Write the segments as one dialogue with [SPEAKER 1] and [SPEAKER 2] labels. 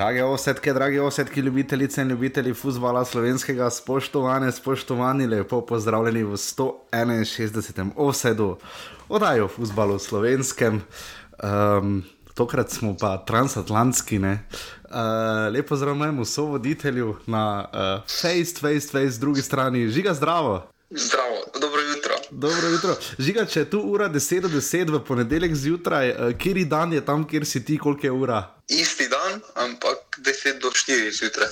[SPEAKER 1] Drage osetke, drage osetke, ljubitelice in ljubitelji futbola slovenskega, spoštovane, spoštovani, lepo pozdravljeni v 161. osedu, oddajo futbola v slovenskem. Um, tokrat smo pa transatlantski. Uh, lepo zdravljamo so voditelju na uh, face, face, face, drugi strani, žiga zdravo.
[SPEAKER 2] Zdravo, dobro jutro.
[SPEAKER 1] Dobro jutro. Žiga, če je tu ura 10 do 10 v ponedeljek zjutraj, uh, kjer dan je tam, kjer si ti, koliko je ura?
[SPEAKER 2] Isti dan, ampak 10 do 4 zjutraj.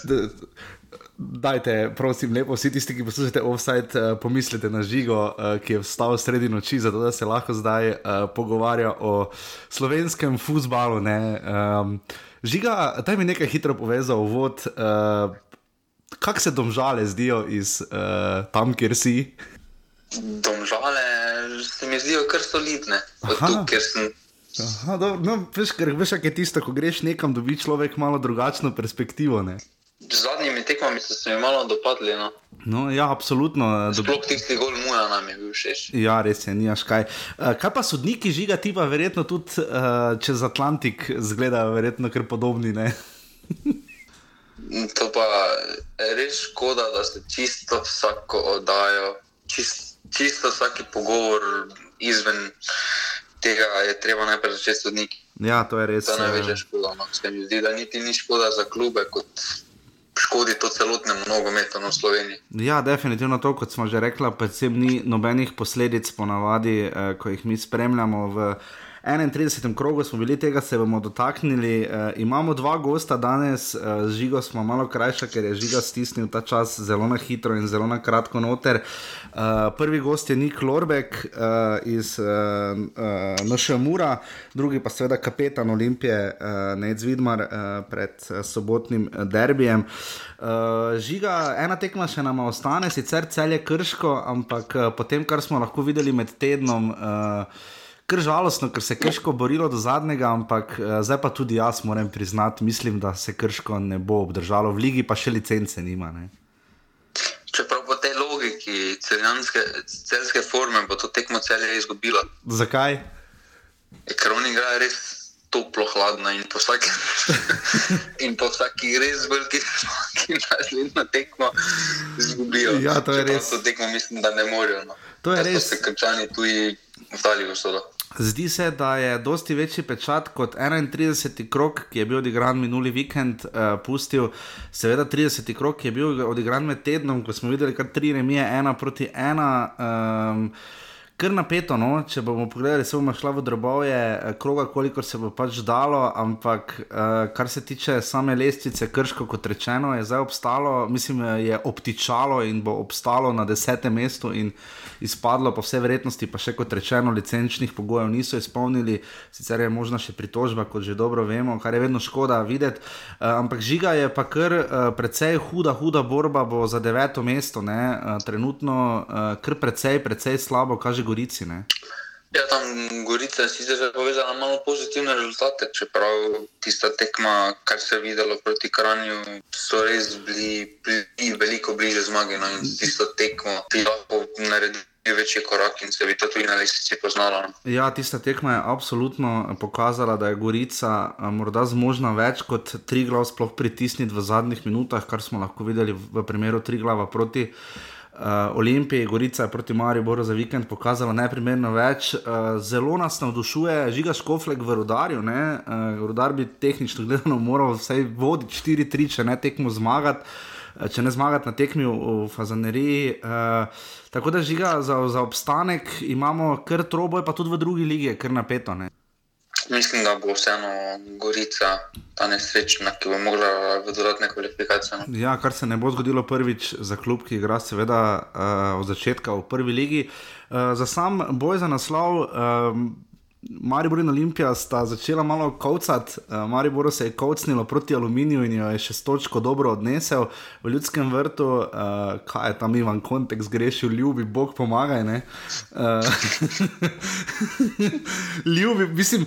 [SPEAKER 1] Dajte, prosim, lepo vsi tisti, ki poslušate offside, uh, pomislite na žigo, uh, ki je vstal sredi noči, zato da se lahko zdaj uh, pogovarja o slovenskem futbalu. Um, žiga, taj mi nekaj hitro povezal, vod, uh, kako se domžale zdijo iz uh, tam, kjer si.
[SPEAKER 2] Domžale se mi zdijo kar solidne, tu, kjer sem.
[SPEAKER 1] Aha, dobro, no, veš, ker veš, kaj je tisto, ko greš nekam, dobi človek malo drugačno perspektivo. Ne?
[SPEAKER 2] Z zadnjimi tekmami so se mi malo dopadli. No.
[SPEAKER 1] No, ja, absolutno.
[SPEAKER 2] Sploh tisti gol muja nam je bil všeč.
[SPEAKER 1] Ja, res je, nimaš kaj. Uh, kaj pa sodniki žiga, ti pa verjetno tudi uh, čez Atlantik zgledajo, verjetno kar podobni.
[SPEAKER 2] to pa res škoda, da se čisto vsako oddajo, čist, čisto vsaki pogovor izven tega je treba najprej začeti sodniki.
[SPEAKER 1] Ja, to je res.
[SPEAKER 2] To je največja škoda. No. Se mi zdi, da niti ni škoda za klube. Kot škodi to celotnemu nogometu v Sloveniji.
[SPEAKER 1] Ja, definitivno to, kot smo že rekli, predvsem ni nobenih posledic, ponavadi, eh, ko jih mi spremljamo. V 31. krogu smo bili tega, se bomo dotaknili. E, imamo dva gosta danes, z žigo smo malo krajša, ker je žiga stisnil ta čas zelo na hitro in zelo na kratko noter. E, prvi gost je Nik Lorbek e, iz e, e, Našemura, drugi pa seveda kapetan Olimpije, e, Nec Vidmar, e, pred sobotnim derbijem. Uh, žiga, ena tekma še nama ostane, sicer cel je krško, ampak uh, potem, kar smo lahko videli med tednom, uh, kar žalostno, ker se je krško borilo do zadnjega, ampak uh, zdaj pa tudi jaz moram priznati, mislim, da se krško ne bo obdržalo v ligi, pa še licence nima. Ne?
[SPEAKER 2] Čeprav po tej logiki celske forme bo to tekmo celje izgubilo.
[SPEAKER 1] Zakaj?
[SPEAKER 2] Ker oni igrajo res toplo, hladno in po vsaki, in po vsaki res veliki zmagi, naslednjo tekmo izgubijo.
[SPEAKER 1] Ja, to je
[SPEAKER 2] Čeprav
[SPEAKER 1] res.
[SPEAKER 2] To tekmo mislim, da ne morejo. No.
[SPEAKER 1] To je
[SPEAKER 2] so
[SPEAKER 1] res.
[SPEAKER 2] se krčani tuji vdali v sodo.
[SPEAKER 1] Zdi se, da je dosti večji pečat kot 31. krok, ki je bil odigran minuli vikend, uh, pustil. Seveda, 30. krok ki je bil odigran med tednom, ko smo videli kar tri remije, ena proti ena. Um, Kar napeto, no? če bomo pogledali, se bomo šla v drobove, eh, kroga, koliko se bo pač dalo, ampak uh, kar se tiče same lestvice, krško, kot rečeno, je zdaj obstalo, mislim, je obtičalo in bo obstalo na desetem mestu in izpadlo, po vsej verjetnosti, pa še kot rečeno, licenčnih pogojev niso izpolnili, sicer je možna še pritožba, kot že dobro vemo, kar je vedno škoda videti. Uh, ampak žiga je pa kar uh, precej huda, huda borba bo za deveto mesto, ne? uh, trenutno uh, kar precej, precej slabo, kaže Gorici. Ne?
[SPEAKER 2] Ja, tam Gorica je sicer povezala malo pozitivne rezultate, čeprav tista tekma, kar se je videlo proti Kranju, so res bili, bili veliko bliže zmagi. No, in tisto tekmo bi lahko naredili večji korak in se bi to tudi na lisici poznalo. No.
[SPEAKER 1] Ja, tista tekma je absolutno pokazala, da je Gorica a, morda zmožna več kot tri glav sploh pritisniti v zadnjih minutah, kar smo lahko videli v primeru tri glava proti. Uh, Olimpiji, Gorica je proti Mariboru za vikend pokazala najprimerno več. Uh, zelo nas navdušuje, žiga Škofleg v Rudarju. Uh, Rudar bi tehnično gledano moral vsaj voditi 4-3, če ne tekmo zmagati. uh, Če ne zmagati na tekmi v, v Fazaneriji. Uh, tako da žiga za, za obstanek imamo kar troboj, pa tudi v drugi ligi je kar napeto. Ne?
[SPEAKER 2] Mislim, da bo vseeno Gorica ta nesrečna, ki bo mogla v dodatne kvalifikacije. No.
[SPEAKER 1] Ja, kar se ne bo zgodilo prvič za klub, ki igra seveda uh, od začetka v prvi ligi. Uh, za sam boj za naslov. Um, Maribor in Olimpija sta začela malo kovcati, uh, Maribor se je kovcnilo proti aluminiju in jo je še s točko dobro odnesel v ljudskem vrtu, uh, kaj je tam Ivan Kontekst grešil, ljubi Bog pomagaj. Uh, ljubi, mislim,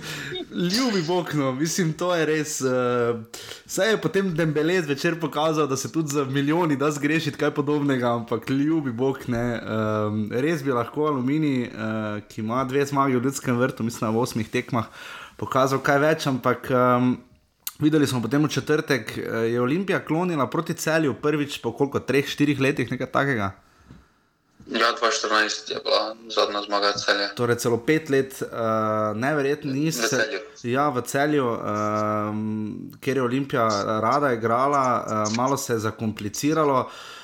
[SPEAKER 1] ljubi Bog, no, mislim, to je res. Uh, Saj je potem Dembele zvečer pokazal, da se tudi za milijoni da zgrešiti kaj podobnega, ampak ljubi Bog ne. Um, res bi lahko Aluminij, uh, ki ima dve zmagi v ljudskem vrtu, mislim, na osmih tekmah, pokazal kaj več, ampak. Um, Videli smo potem v četrtek, uh, je Olimpija klonila proti celju prvič po koliko, treh, štirih letih, nekaj takega.
[SPEAKER 2] Ja, 2014 je bila zadnja zmaga celja.
[SPEAKER 1] Torej, celo pet let, uh, neverjetno nisi.
[SPEAKER 2] V celju.
[SPEAKER 1] Ja, v celju, um, kjer je Olimpija rada igrala, uh, malo se je zakompliciralo. Uh,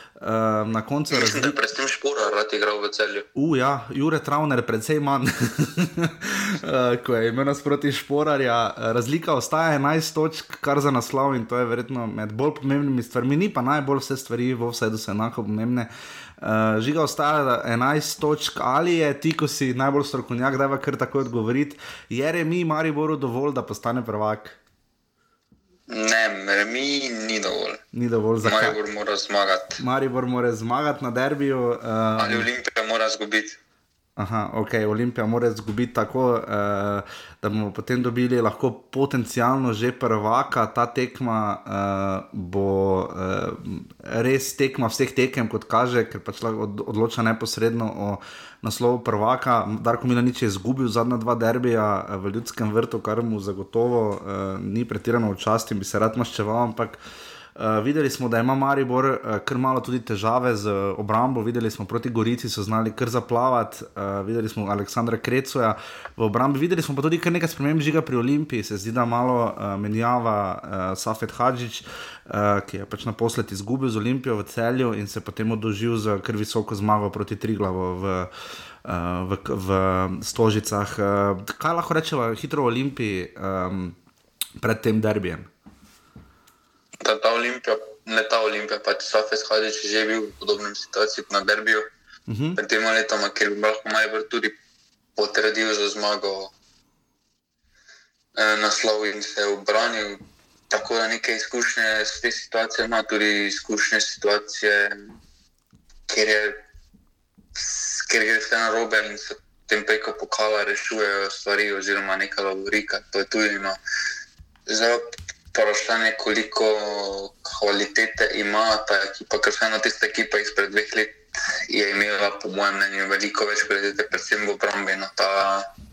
[SPEAKER 1] na koncu je razlika.
[SPEAKER 2] je predvsem špora rad igral v celju.
[SPEAKER 1] Uh, ja, Jure Travner, predvsem manj, uh, ko je imel nasproti Šporarja. Razlika ostaja 11 točk, kar za naslov in to je verjetno med bolj pomembnimi stvarmi, ni pa najbolj vse stvari v vsedu so enako pomembne. Uh, žiga ostaja 11 točk, ali je ti, ko si najbolj strokovnjak, da je kar tako odgovoriti, je remi Mariboru dovolj, da postane prvak?
[SPEAKER 2] Ne, remi ni dovolj.
[SPEAKER 1] Ni dovolj za kaj.
[SPEAKER 2] Maribor mora zmagati.
[SPEAKER 1] Maribor mora zmagati na derbiju. Uh,
[SPEAKER 2] Ali Olimpija mora zgubiti.
[SPEAKER 1] Aha, ok, Olimpija mora izgubiti tako, uh, da bomo potem dobili lahko potencialno že prvaka. Ta tekma uh, bo uh, res tekma vseh tekem, kot kaže, ker pač odloča neposredno o naslovu prvaka. Darko Milanič je izgubil zadnja dva derbija eh, v ljudskem vrtu, kar mu zagotovo uh, ni pretirano v čast in bi se rad maščeval, ampak. Uh, videli smo, da ima Maribor uh, kar malo tudi težave z obrambo, videli smo proti Gorici, so znali kar zaplavati, uh, videli smo Aleksandra Krecoja v obrambi, videli smo pa tudi kar nekaj sprememb žiga pri Olimpiji, se zdi, da malo uh, menjava uh, Safet Hadžič, uh, ki je pač naposled izgubil z Olimpijo v celju in se potem odložil za kar visoko zmago proti Triglavo v, uh, v, v Stožicah. Uh, kaj lahko rečemo hitro o Olimpiji um, pred tem derbijem?
[SPEAKER 2] Da ta Olimpija, ne ta Olimpija, pač Safes Hadič je že bil v podobnem situaciji na derbiju.
[SPEAKER 1] Uh -huh.
[SPEAKER 2] Pred tema letoma, ker bi lahko Maribor tudi potrdil za zmago eh, naslov in se obranil. Tako da neke izkušnje s te situacije ima, tudi izkušnje situacije, kjer, je, kjer gre vse na robe in se tem preko pokala rešujejo stvari, oziroma neka laborika. To je tudi no. Zdaj pa vprašanje, koliko kvalitete ima ta ekipa, ker vseeno tista ekipa izpred dveh let je imela, po mojem mnenju, veliko več kvalitete, predvsem v obrambi. No, ta,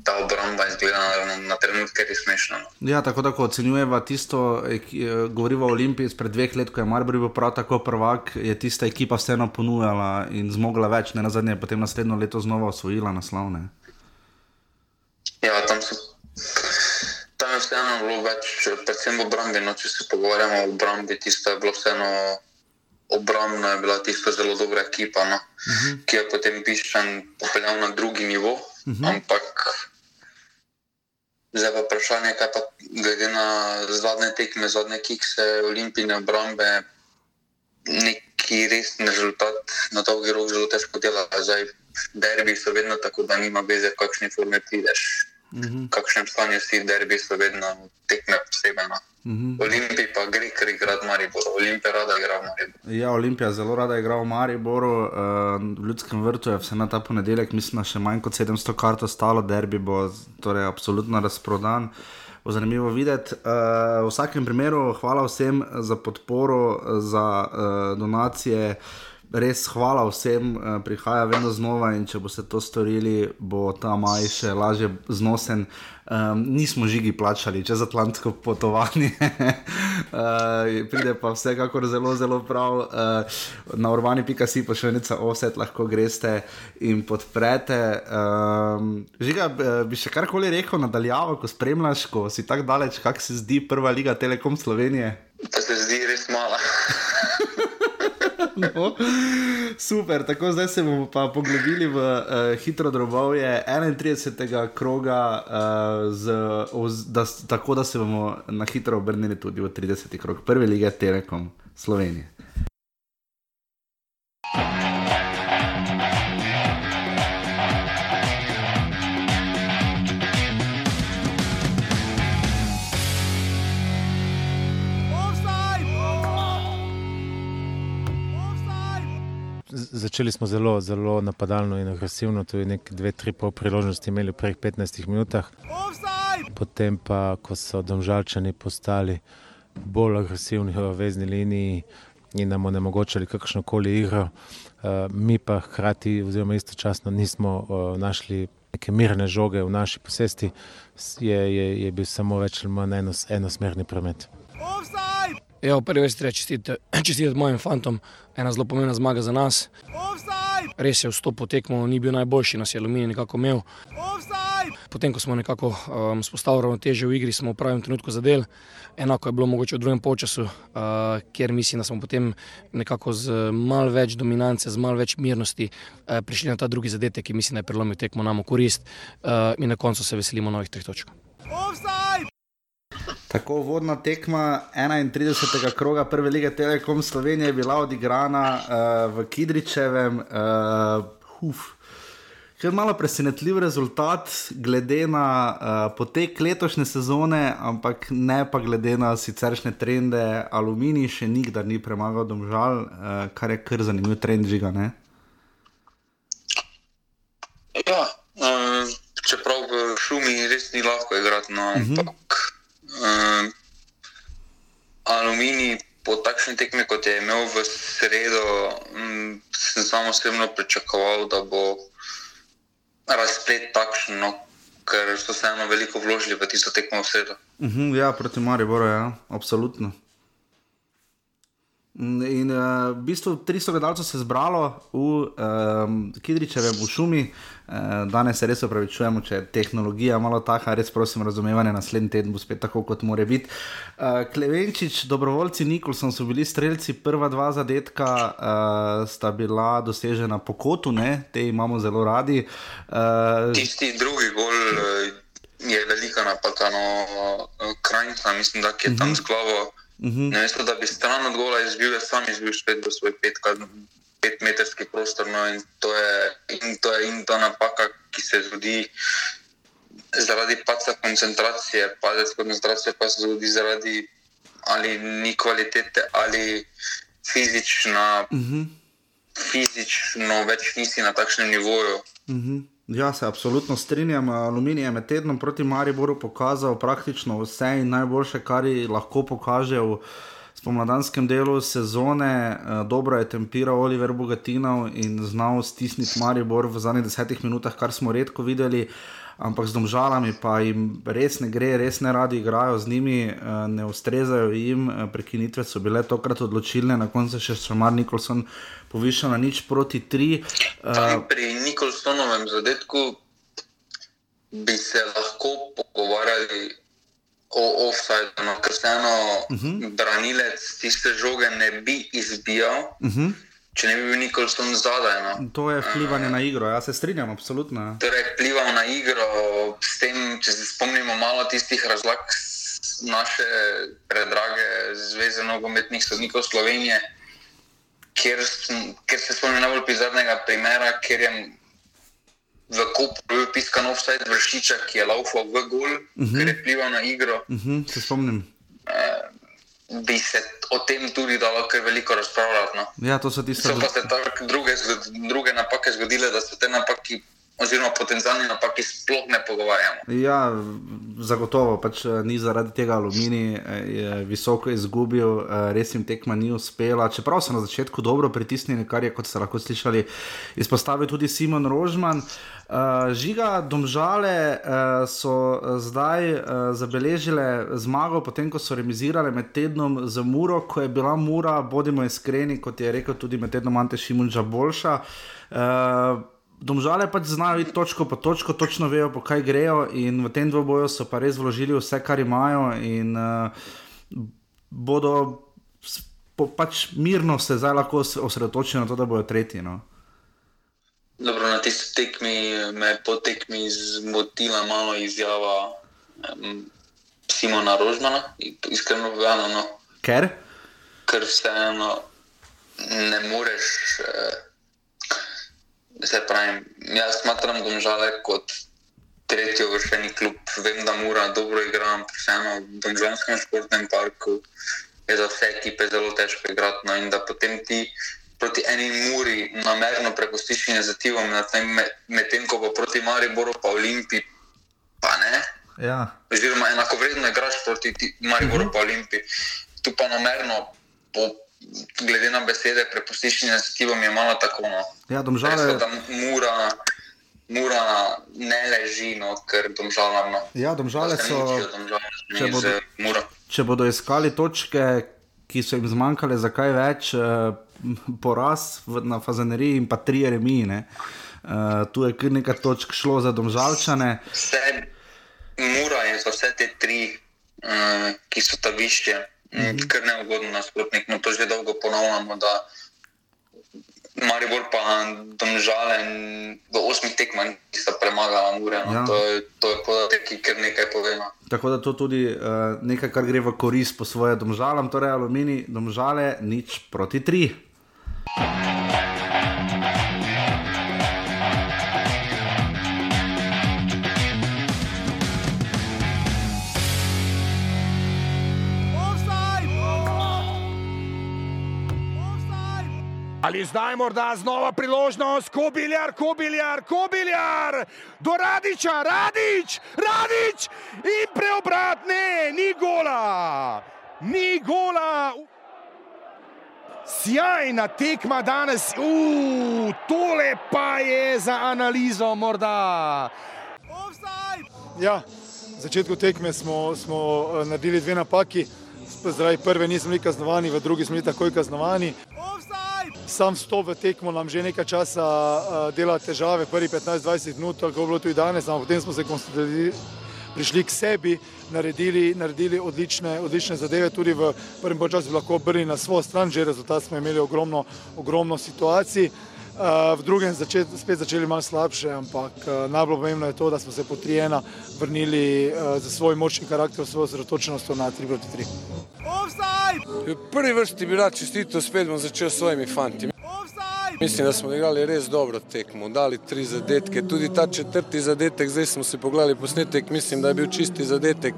[SPEAKER 2] ta obramba izgleda na, na trenutke res smešno. No.
[SPEAKER 1] Ja, tako da ko ocenjujeva tisto, govoriva o Olimpiji izpred dveh let, ko je Maribor bil prav tako prvak, je tista ekipa vseeno ponujala in zmogla več, ne na zadnje, je potem naslednjo leto znova osvojila naslovne.
[SPEAKER 2] Ja, tam so. Je vseeno bilo več, predvsem v obrambi. No, če se pogovarjamo o obrambi, tisto je bilo vseeno obrambno, je bila tisto zelo dobra ekipa, no, uh -huh. ki je potem piščan popeljal na drugi nivo. Uh -huh. Ampak zdaj pa vprašanje, kaj pa glede na zadnje tekme, zadnje kikse, olimpijske obrambe, neki resni rezultat na dolgi rok zelo težko dela. Zdaj, derbi so vedno tako, da nima veze, v kakšni formi prideš. Uh -huh. V kakšnem stanju si derbi so vedno tekme posebej. No. Uh -huh. Olimpij pa gre, ker igra v Mariboru. Olimpija rada igra v Mariboru.
[SPEAKER 1] Ja, Olimpija zelo rada igra v Mariboru, uh, v Ljudskem vrtu je vse na ta ponedeljek, mislim, še manj kot 700 kart ostalo, derbi bo torej absolutno razprodan. Bo zanimivo videti. Uh, v vsakem primeru, hvala vsem za podporo, za uh, donacije. Res hvala vsem, uh, prihaja vedno znova in če boste to storili, bo ta maj še lažje znosen. Um, nismo žigi plačali čez Atlantsko potovanje, uh, pride pa vsekakor zelo, zelo prav. Uh, na urbani.si pošiljnica offset lahko greste in podprete. Um, žiga, bi še karkoli rekel nadaljavo, ko spremljaš, ko si tako daleč, kak se zdi prva liga Telekom Slovenije?
[SPEAKER 2] To se zdi.
[SPEAKER 1] No, super, tako zdaj se bomo pa poglobili v uh, hitro drobovje 31. kroga, uh, z, oz, da, tako da se bomo na hitro obrnili tudi v 30. krog prve lige Telekom Slovenije.
[SPEAKER 3] Začeli smo zelo, zelo napadalno in agresivno, to je nekaj dve, tri pol priložnosti imeli v prvih 15 minutah. Potem pa, ko so domžalčani postali bolj agresivni v vezni liniji in nam onemogočali kakršno koli igro, mi pa hkrati, oziroma istočasno, nismo našli neke mirne žoge v naši posesti, je, je, je bil samo več ali manj enos, enosmerni promet.
[SPEAKER 4] Ja, v prvi vrsti treba čestitati čestit mojim fantom, ena zelo pomembna zmaga za nas. Res je, vstop v tekmo ni bil najboljši, nas je aluminij nekako imel. Potem, ko smo nekako um, spostavili ravnoteže v igri, smo v pravem trenutku zadeli. Enako je bilo mogoče v drugem polčasu, uh, kjer mislim, da smo potem nekako z malo več dominance, z malo več mirnosti uh, prišli na ta drugi zadetek, ki mislim, da je prelomil tekmo nam v korist uh, in na koncu se veselimo novih treh točk.
[SPEAKER 1] Tako vodna tekma 31. kroga Prve lige Telekom Slovenije je bila odigrana uh, v Kidričevem. Uh, Ker je malo presenetljiv rezultat, glede na uh, potek letošnje sezone, ampak ne pa glede na siceršnje trende. Aluminij še nikdar ni premagal domžal, uh, kar je kar zanimiv trend žiga. Ne?
[SPEAKER 2] Ja, um, čeprav v šumi res ni lahko igrati, no, uh -huh. Um, aluminij po takšni tekmi, kot je imel v sredo, um, sem samo osebno pričakoval, da bo razplet takšen, no, ker so se eno veliko vložili v tisto tekmo v sredo.
[SPEAKER 1] Uh mhm, -huh, ja, proti Mariboru, ja, absolutno. In uh, v bistvu 300 gledalcev se je zbralo v um, Kidričevem, v šumi. Uh, danes se res opravičujemo, če je tehnologija malo taka, res prosim, razumevanje, naslednji teden bo spet tako, kot mora biti. Uh, Klevenčič, dobrovoljci Nikolson so bili streljci, prva dva zadetka uh, sta bila dosežena po kotu, ne? te imamo zelo radi.
[SPEAKER 2] Uh, Tisti drugi gol. Je velika napaka, no, krajnica, mislim, da je tam -huh. z glavo Uh mhm. -huh. Namesto da bi stran od gola izbil, je sam izbil spet v svoj petmetrski pet prostor. No, in, to je, in to je in ta napaka, ki se zgodi zaradi paca koncentracije, padec koncentracije pa se zgodi zaradi ali ni kvalitete ali fizična. Mhm. -huh. Fizično več nisi na takšnem nivoju. Uh
[SPEAKER 1] mhm. Ja, se absolutno strinjam. Aluminij je med tednom proti Mariboru pokazal praktično vse in najboljše, kar lahko pokaže v spomladanskem delu sezone. Eh, dobro je tempiral Oliver Bogatinov in znal stisniti Maribor v zadnjih desetih minutah, kar smo redko videli ampak z domžalami pa jim res ne gre, res ne radi igrajo z njimi, eh, ne ustrezajo jim, eh, prekinitve so bile tokrat odločilne, na koncu še Šamar Nikolson povišal na nič proti tri.
[SPEAKER 2] Uh, pri Nikolsonovem zadetku bi se lahko pogovarjali. O offsajdu, no, ker se eno uh mhm. -huh. branilec tiste žoge ne bi izbijal, uh mhm. -huh če ne bi bil Nikolson zadaj. No.
[SPEAKER 1] To je vplivanje uh, na igro, jaz se strinjam, absolutno. Ja.
[SPEAKER 2] Torej, vplival na igro, s tem, če se spomnimo malo tistih razlag naše predrage Zveze nogometnih sodnikov Slovenije, kjer, kjer se spomnim najbolj bizarnega primera, ker je v kupu bil piskan offside vršiča, ki je laufal v gol, uh mhm. -huh. ker je vplival na igro.
[SPEAKER 1] Uh mhm, -huh, se spomnim. Uh,
[SPEAKER 2] bi se o tem tudi dalo kar veliko razpravljati. No.
[SPEAKER 1] Ja, to so tiste.
[SPEAKER 2] So pa se tako druge, druge napake zgodile, da so te napake oziroma potencijalni napaki sploh ne pogovarjamo.
[SPEAKER 1] Ja, zagotovo pač eh, ni zaradi tega aluminij eh, visoko izgubil, eh, res jim tekma ni uspela. Čeprav so na začetku dobro pritisnili, kar je, kot ste lahko slišali, izpostavil tudi Simon Rožman. Uh, žiga, domžale uh, so zdaj uh, zabeležile zmago, potem ko so remisirale med tednom za Muro, ko je bila Mura, bodimo iskreni, kot je rekel tudi med tednom Ante Šimunča, boljša. Uh, Domžale pač znajo iti točko po točko, točno vejo, po kaj grejo, in v tem dvoboju so pa res vložili vse, kar imajo, in uh, bodo po, pač mirno se zdaj lahko osredotočili na to, da bodo tretji. No.
[SPEAKER 2] Dobro, na tisti tekmi me po tekmi zmotila malo izjava um, Simona Rožmana, iskreno povedano. No.
[SPEAKER 1] Ker?
[SPEAKER 2] Ker vseeno ne moreš. Uh, Se pravi, jaz smatram domžale kot tretji vršeni klub. Vem, da mora dobro igrati, vseeno v Domžalskem športnem parku je za vse ekipe zelo težko igrati. No, in da potem ti proti eni muri namerno prepustiš inicijativom, medtem ko pa proti Mariboru, pa Olimpiji, pa ne.
[SPEAKER 1] Ja.
[SPEAKER 2] Oziroma, enako vredno igraš proti Mariboru, uh. -huh. pa Olimpiji. Tu pa namerno. Po, glede na besede, prepustiš inicijativom, je malo tako. No.
[SPEAKER 1] Ja, domžale.
[SPEAKER 2] Res, mura, mura ne leži, no, ker domžale. No.
[SPEAKER 1] Ja, domžale so. Če bodo, če bodo iskali točke, ki so jim zmanjkale za kaj več, uh, poraz v, na Fazaneriji in pa tri remije. Uh, tu je kar nekaj točk šlo za domžalčane.
[SPEAKER 2] Vse, mura je za vse te tri, uh, ki so ta višje, mm -hmm. kar ne ugodno nasprotnik. No, to že dolgo ponavljamo. Maribor pa domžale v osmih tekmah niso premagali Mure. No. Ja. To, to je podatek, ki kar nekaj pove. No.
[SPEAKER 1] Tako da to tudi uh, nekaj, kar gre v korist po svoje domžalam, torej alumini, domžale, nič proti tri.
[SPEAKER 5] Ali zdaj morda znova priložnost, kobiljar, kobiljar, kobiljar, do Radiča, Radič, Radič in preobrat, ne, ni gola, ni gola. Sjajna tekma danes, uf, tole pa je za analizo morda.
[SPEAKER 6] Ja, v začetku tekme smo, smo eh, naredili dve napaki, zdaj prve nismo bili kaznovani, v drugi smo bili takoj kaznovani sam stop v tekmo nam že nekaj časa dela težave, prvi 15-20 minut, tako je bilo tudi danes, ampak potem smo se prišli k sebi, naredili, naredili odlične, odlične zadeve, tudi v prvem času lahko obrnili na svojo stran, že rezultat smo imeli ogromno, ogromno situacij. Uh, v drugem začet, spet začeli malo slabše, ampak uh, najbolj pomembno je to, da smo se po 3-1 vrnili uh, za svoj močni karakter, svojo zrotočnost na 3-3.
[SPEAKER 7] V prvi vrsti bi rad čestitev, spet bom začel s svojimi fanti. Mislim, da smo igrali res dobro tekmo, dali tri zadetke, tudi ta četrti zadetek, zdaj smo si pogledali posnetek, mislim, da je bil čisti zadetek.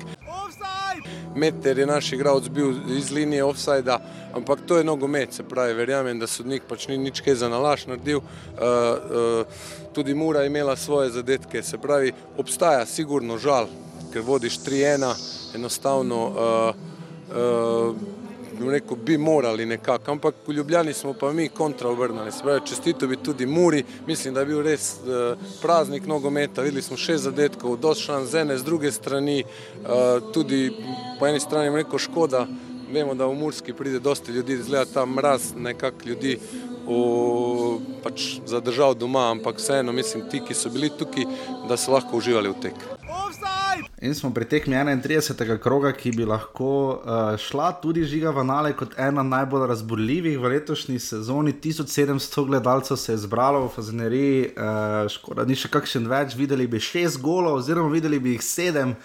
[SPEAKER 7] Meter je naš igralec bil iz linije offsajda, ampak to je nogomet, se pravi, verjamem, da sodnik pač ni nič kaj za nalaš naredil. Uh, uh, tudi Mura je imela svoje zadetke, se pravi, obstaja sigurno žal, ker vodiš 3-1, enostavno uh, uh, rekel, bi morali nekako, ampak v Ljubljani smo pa mi kontra obrnili. Čestito bi tudi Muri, mislim, da je bil res uh, praznik nogometa. Videli smo šest zadetkov, došlan z ene, z druge strani, uh, tudi po eni strani rekel škoda. Vemo, da v Murski pride dosti ljudi, zgleda ta mraz, nekako ljudi v, pač zadržal doma, ampak vseeno mislim, ti, ki so bili tukaj, da so lahko uživali v tek.
[SPEAKER 1] In smo pri tekmi 31. kroga, ki bi lahko uh, šla tudi žiga v Nale kot ena najbolj razburljivih v letošnji sezoni. 1700 gledalcev se je zbralo v Fazeneriji, uh, škoda, ni še kakšen več, videli bi šest golov, oziroma videli bi jih sedem.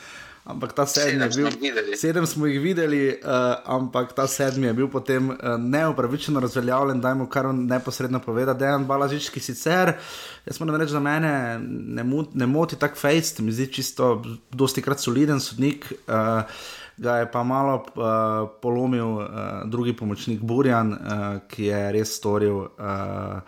[SPEAKER 1] Ampak ta sedmi je bil, sedem smo jih videli, uh, ampak ta sedmi je bil potem uh, neopravičeno razveljavljen, da jim kar neposredno poveda, da je en balažič, ki sicer, jaz moram reči, da mene ne, ne moti tak fejst, mi zdi čisto, dosti krat soliden sodnik. Uh, Ga je pa malo uh, polomil uh, drugi pomočnik Burjan, uh, ki je res storil. Uh,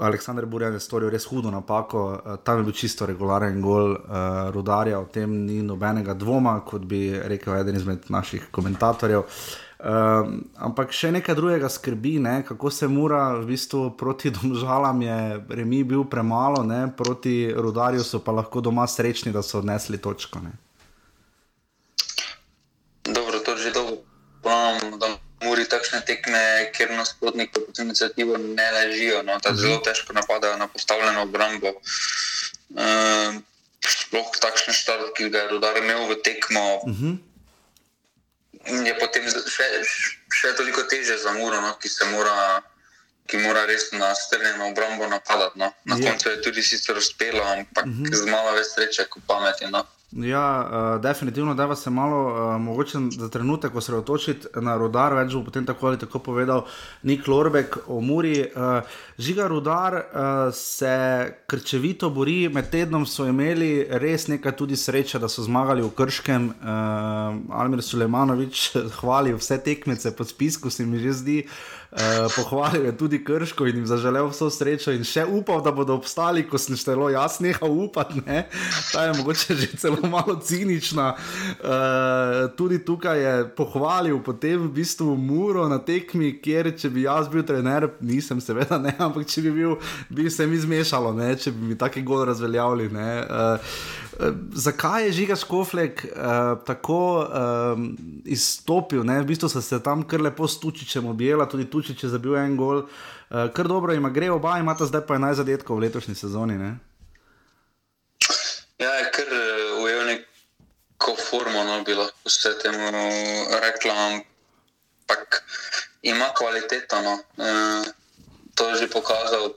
[SPEAKER 1] Aleksandr Burjan je storil res hudo napako, uh, tam je bil čisto regularen gol uh, rudarja, o tem ni nobenega dvoma, kot bi rekel eden izmed naših komentatorjev. Uh, ampak še nekaj drugega skrbi, ne? kako se mora v bistvu proti domžalam, je remi bil premalo, ne? proti rudarju so pa lahko doma srečni, da so odnesli točko. Ne?
[SPEAKER 2] Dobro, to že dolgo ponavljam muri takšne tekme, kjer nasprotniki pod inicijativo ne ležijo, no, da zelo težko napadajo na postavljeno obrambo. Uh, sploh takšne štart, ki ga je rodar imel v tekmo, uh mhm. -huh. je potem še, še toliko teže za muro, no, ki se mora. Ki mora res na strnjeno obrambo napadati. No. Na je. koncu je tudi sicer uspelo, ampak uh mhm. -huh. z malo več sreče, kot pameti. No.
[SPEAKER 1] Ja, uh, definitivno, da se malo uh, mogoče za trenutek osredotočiti na rodar, več bo potem tako ali tako povedal Nik Lorbek o Muri. Uh, žiga rodar uh, se krčevito bori, med tednom so imeli res nekaj tudi sreče, da so zmagali v Krškem. Uh, Almir Sulejmanovič hvali vse tekmece po spisku, se mi že zdi. Uh, pohvalil je tudi Krško in jim zaželel vso srečo, in še upal, da bodo obstali, ko sem štelo jaz nehal upati. Ta je mogoče že celo malo cinična. Uh, tudi tukaj je pohvalil potem v bistvu Muro na tekmi, kjer če bi jaz bil trener, nisem seveda ne, ampak če bi bil, bi se mi zmešalo, ne, če bi mi taki gol razveljavili. Uh, zakaj je Žiga Škoflek uh, tako um, izstopil? Ne? V bistvu so se tam kar lepo s Tučičem objela, tudi Tučič je zabil en gol. Uh, kar dobro ima, gre oba, imata zdaj pa 11 zadetkov v letošnji sezoni. Ne?
[SPEAKER 2] Ja, je kar ujel neko formo, no, bi lahko vse temu rekla, ampak ima kvaliteto. No. E, to je že pokazal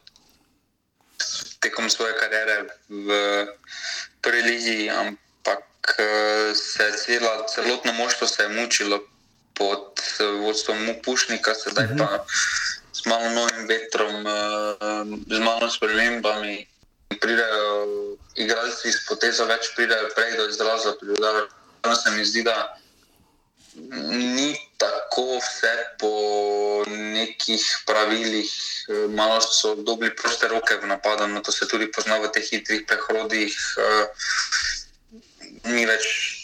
[SPEAKER 2] tekom svoje kariere v prvi ligi, ampak se je cela, celotno moštvo se je mučilo pod vodstvom Pušnika, sedaj pa z malo novim vetrom, z malo spremembami pridejo igralci iz poteza, več pridejo prej do izraza. Pri se mi zdi, da ni tako vse po nekih pravilih, malo so dobili proste roke v napadu, no to se tudi pozna v teh hitrih prehodih. Ni več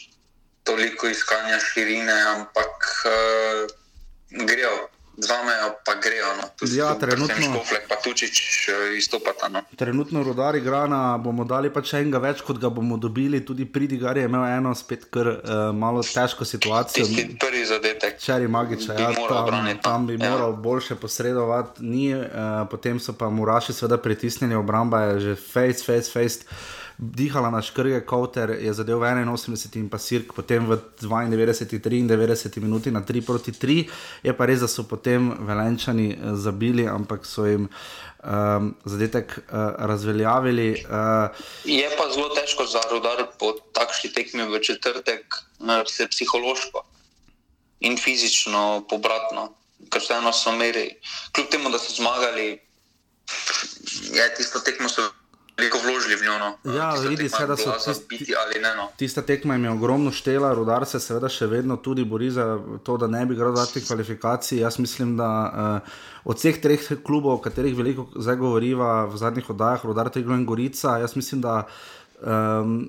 [SPEAKER 2] toliko iskanja širine, ampak uh, grejo Za me pa grejo. No.
[SPEAKER 1] Ja, trenutno,
[SPEAKER 2] škoflek, pa tučič eh, izstopata. No.
[SPEAKER 1] Trenutno rodari grana, bomo dali pa še enega več, kot ga bomo dobili. Tudi Pridigar je imel eno spet kar uh, malo težko situacijo.
[SPEAKER 2] Tisti prvi zadetek.
[SPEAKER 1] Čeri magiča, ja, tam, no. tam bi ja. moral boljše posredovati. Ni, uh, potem so pa muraši seveda pritisnili, obramba je že face, face, face dihala na škrge, Kauter je zadev v 81 in pa Sirk, potem v 92, 93 minuti na 3 proti 3. Je pa res, da so potem velenčani eh, zabili, ampak so jim. Um, zadetek uh, razveljavili. Uh,
[SPEAKER 2] je pa zelo težko za rodar po takšni tekmi v četrtek, se psihološko in fizično pobratno, ker so imeli, kljub temu, da so zmagali, je tisto tekmo so veliko vložili v njo. No.
[SPEAKER 1] Ja, vidi se, da so
[SPEAKER 2] tisti, biti ali ne. No.
[SPEAKER 1] Tista tekma jim je ogromno štela, rudar se seveda še vedno tudi bori za to, da ne bi igral dati kvalifikacij. Jaz mislim, da uh, od vseh treh klubov, o katerih veliko zdaj govoriva v zadnjih oddajah, rudar Teglo in Gorica, jaz mislim, da. Um,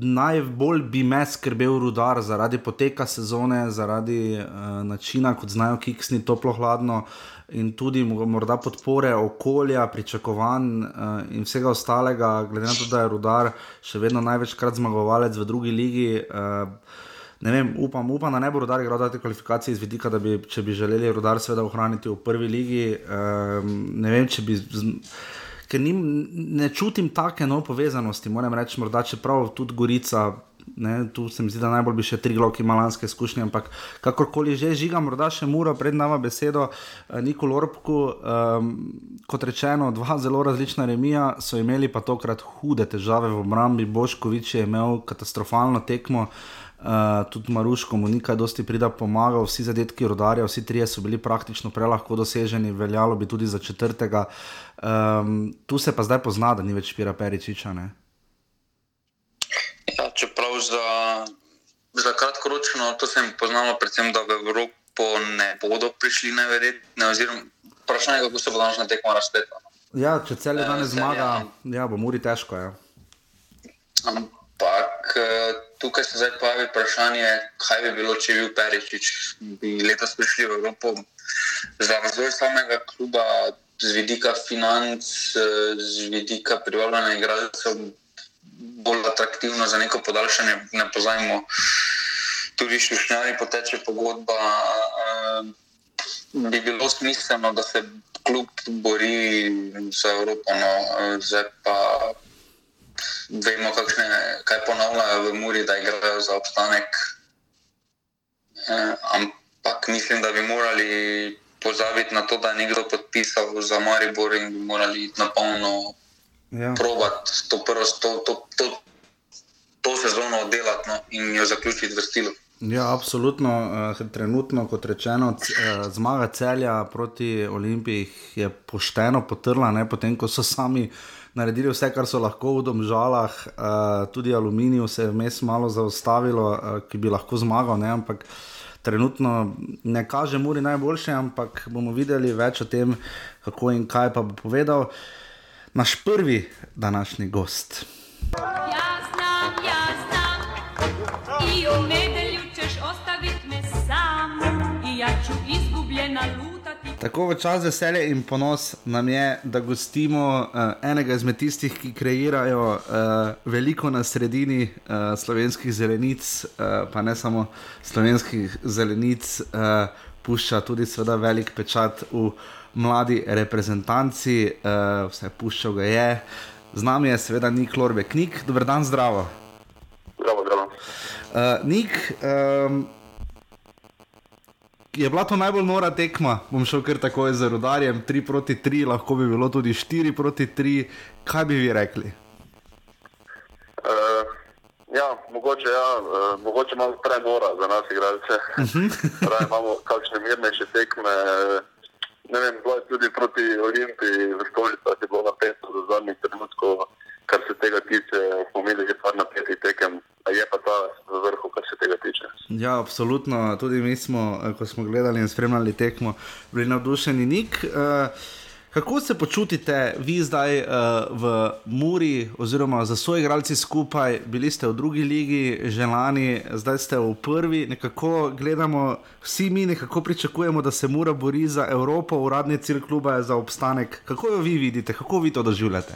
[SPEAKER 1] najbolj bi me skrbel rudar zaradi poteka sezone, zaradi uh, načina, kot znajo kiksni, toplo, hladno. Uh, in tudi morda podpore okolja, pričakovanj uh, in vsega ostalega, glede na to, da je rudar še vedno največkrat zmagovalec v drugi ligi. Uh, Ne vem, upam, upam, da ne bo rodar igral te kvalifikacije iz vidika, da bi, če bi želeli rodar seveda ohraniti v prvi ligi. Um, ne vem, če bi, ker nim, ne čutim take no povezanosti, moram reči, morda čeprav tudi Gorica Ne, tu se mi zdi, da najbolj bi še tri gloki malanske izkušnje, ampak kakorkoli že žiga, morda še mora pred nama besedo eh, Nikol Orbku. Um, kot rečeno, dva zelo različna remija so imeli pa tokrat hude težave v obrambi. Boškovič je imel katastrofalno tekmo. Uh, tudi Maruško mu nikaj dosti prida pomagal, vsi zadetki rodarja, vsi trije so bili praktično prelahko doseženi, veljalo bi tudi za četrtega. Um, tu se pa zdaj pozna, da ni več Pira Peričiča. Ne?
[SPEAKER 2] Ja, čeprav za, za kratkoročno, to se jim poznamo, predvsem da v Evropo ne bodo prišli neverjetno, oziroma vprašanje, kako se bo danes na tekmo razpletlo.
[SPEAKER 1] Ja, če cel dan ne zmaga, ja, bo muri težko. Ja.
[SPEAKER 2] Ampak eh, tukaj se zdaj pojavi vprašanje, kaj bi bilo, če bi bil Peričič, bi letos prišli v Evropo za razvoj samega kluba, z vidika financ, eh, z vidika privabljanja igralcev bolj atraktivno za neko podaljšanje. Ne pozajmo, tudi šušnjari poteče pogodba. Uh, bi bilo smiselno, da se kljub bori za Evropo, no, zdaj pa vemo, kakšne, kaj ponavljajo v Muri, da igrajo za obstanek. Uh, ampak mislim, da bi morali pozabiti na to, da je nekdo podpisal za Maribor in bi morali iti na polno ja. probati to, prvo, to, to, to, to sezono oddelati no, in jo zaključiti v stilu.
[SPEAKER 1] Ja, absolutno. Uh, trenutno, kot rečeno, uh, zmaga celja proti Olimpiji je pošteno potrla, ne, potem ko so sami naredili vse, kar so lahko v domžalah, uh, tudi aluminij se je vmes malo zaustavilo, ki bi lahko zmagal. Ne, ampak trenutno ne kaže, je najboljše, ampak bomo videli več o tem, kako in kaj pa bo povedal. Uh, naš prvi današnji gost. Jaz znam, jaz znam.
[SPEAKER 8] I u nedelju ćeš ostavit me sam I ja ću izgubljena lutati
[SPEAKER 1] Tako v čas veselja in ponos nam je, da gostimo uh, enega izmed tistih, ki kreirajo uh, veliko na sredini uh, slovenskih zelenic, uh, pa ne samo slovenskih zelenic, uh, pušča tudi seveda velik pečat v mladi reprezentanci, uh, vse puščal ga je. Z nami je seveda Nik Lorbe, knjig, dober dan, zdravo.
[SPEAKER 9] Zdravo, zdravo.
[SPEAKER 1] Uh, Nik, um, je bila to najbolj nora tekma, bom šel kar takoj za rodarjem, 3 proti 3, lahko bi bilo tudi 4 proti 3. Kaj bi vi rekli?
[SPEAKER 9] Uh, ja, mogoče, ja, uh, mogoče malo prenora za nas, igralce. Uh -huh. imamo kakšne mirnejše tekme. Ne vem, bilo je tudi proti Olimpiji v Stolicah, je bilo napeto do zadnjih trenutkov, kar se tega tiče, smo imeli že par napetih tekem, je pa ta v vrhu, kar se tega tiče.
[SPEAKER 1] Ja, absolutno. Tudi mi smo, ko smo gledali in spremljali tekmo, bili navdušeni. Nik, uh, kako se počutite vi zdaj uh, v Muri, oziroma za svoje igralce skupaj? Bili ste v drugi ligi, že lani, zdaj ste v prvi. Nekako gledamo, vsi mi nekako pričakujemo, da se Mura bori za Evropo, uradni cilj kluba je za obstanek. Kako jo vi vidite, kako vi to doživljate?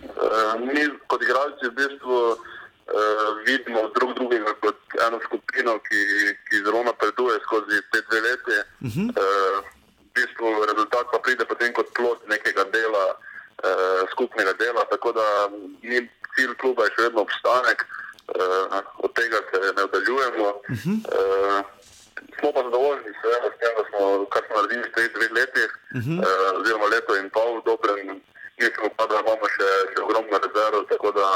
[SPEAKER 9] Uh, mi kot igralci v bistvu uh, vidimo drug drugega kot eno skupino, ki, ki zelo napreduje skozi te dve leti. Uh -huh. uh, bistvu rezultat pa pride potem kot plod nekega dela, uh, skupnega dela. Tako da ni cilj kluba je še vedno obstanek, uh, od tega se ne oddaljujemo. Uh -huh. uh, Smo pa zadovoljni s tem, da smo, kar smo naredili v teh dveh letih, uh -huh. uh, oziroma leto in pol, dobrem, mislim pa, da imamo še, še ogromno rezerv, tako da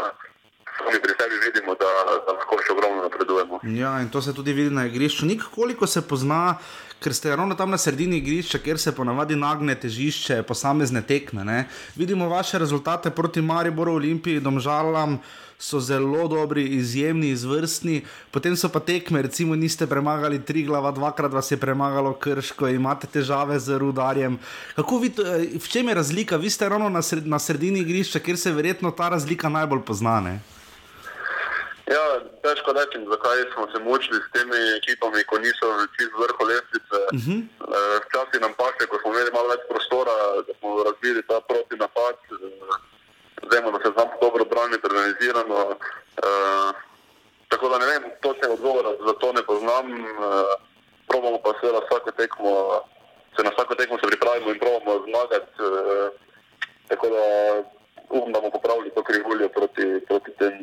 [SPEAKER 9] sami pri sebi vidimo, da, da lahko še ogromno napredujemo.
[SPEAKER 1] Ja, in to se tudi vidi na igrišču. Nik, koliko se pozna, ker ste ravno tam na sredini igrišča, kjer se ponavadi nagne težišče posamezne tekme. Ne? Vidimo vaše rezultate proti Mariboru, Olimpiji, Domžalam. So zelo dobri, izjemni, izvrstni, potem so pa tekme, recimo, niste premagali tri glava, dvakrat vas je premagalo krško, imate težave z rudarjem. Vi, v čem je razlika? Vi ste ravno na, sred, na sredini igrišča, kjer se verjetno ta razlika najbolj poznane.
[SPEAKER 9] Ja, težko reči, zakaj smo se mučili s temi ekipami, ko niso čez vrh lestvice. Uh -huh. Včasih nam paše, ko smo imeli malo več prostora, da smo razvili ta proti napad. Vemo, da se znamo dobro braniti, organizirano. Uh, tako da ne vem, točne odgovore za to ne poznam. Uh, probamo pa seveda vsako tekmo, se na vsako tekmo se pripravimo in probamo zmagati. Uh, tako da upam, da bomo popravili to krivuljo proti, proti tem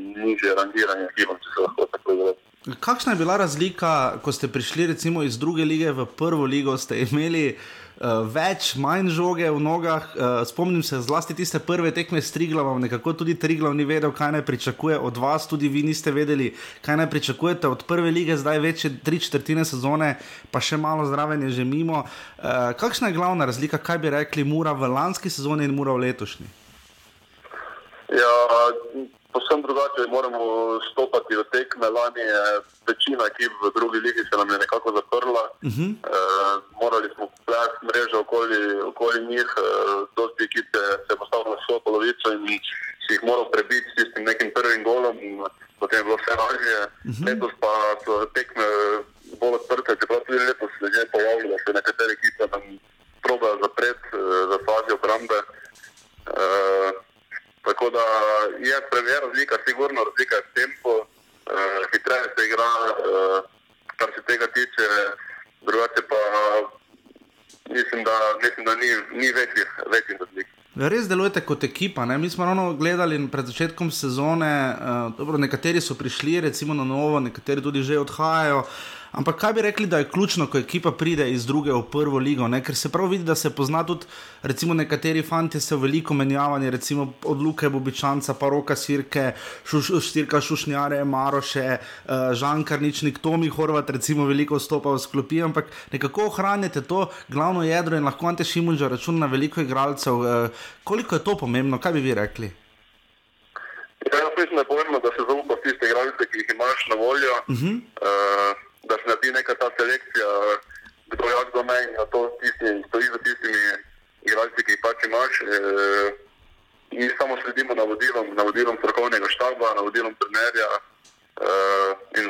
[SPEAKER 9] rangiranju, ki vam se lahko tako izrazi.
[SPEAKER 1] Kakšna je bila razlika, ko ste prišli recimo iz druge lige v prvo ligo, ste imeli uh, več, manj žoge v nogah? Uh, spomnim se zlasti tiste prve tekme s Triglavom, nekako tudi Triglav ni vedel, kaj naj pričakuje od vas, tudi vi niste vedeli, kaj naj pričakujete od prve lige, zdaj več je tri četrtine sezone, pa še malo zraven je že mimo. Uh, kakšna je glavna razlika, kaj bi rekli, mura v lanski sezoni in mura v letošnji?
[SPEAKER 9] Ja, posebno drugače moramo stopiti v tekme. Lani je večina ekip v drugi ligi se nam je nekako zaprla. Uh -huh. e, morali smo plesti mrežo okoli, okoli njih, e, dosti ekip se je postavilo na svojo polovico in si jih moral prebiti s tistim nekim prvim golom. Potem je bilo vse lažje. Uh -huh. Letos pa so tekme bolj odprte, čeprav tudi letos se je pojavilo, da se nekatere ekipe nam probajo zapreti za fazi obrambe. E, Tako da je premjer razlika, sigurno razlika je v tempu, uh, hitreje se igra, uh, kar se tega tiče, drugače pa mislim, da, mislim, da ni, ni večjih večji razlik.
[SPEAKER 1] Res delujete kot ekipa. Ne? Mi smo ravno gledali pred začetkom sezone, uh, dobro, nekateri so prišli, recimo na novo, nekateri tudi že odhajajo. Ampak kaj bi rekli, da je ključno, ko ekipa pride iz druge v prvo ligo? Ne? Ker se prav vidi, da se pozna tudi, recimo, nekateri fanti se veliko menjavali, recimo od Luke Bobičanca, pa roka Sirke, šuš, Štirka Šušnjare, Maroše, uh, Žan Karničnik, Tomi Horvat, recimo veliko vstopa v sklopi, ampak nekako ohranjate to glavno jedro in lahko Ante Šimulža računa na veliko igralcev. Uh, koliko je to pomembno, kaj bi vi rekli?
[SPEAKER 9] Ja, mislim, da je pomembno, da se zaupaš tiste igralce, ki jih imaš na voljo. Uh -huh. uh, da se naredi neka ta selekcija, kdo je kdo meni, in to tisti, stoji za tistimi igralci, ki jih pač imaš. E, in samo sledimo navodilom, navodilom strokovnega štaba, navodilom trenerja. E, in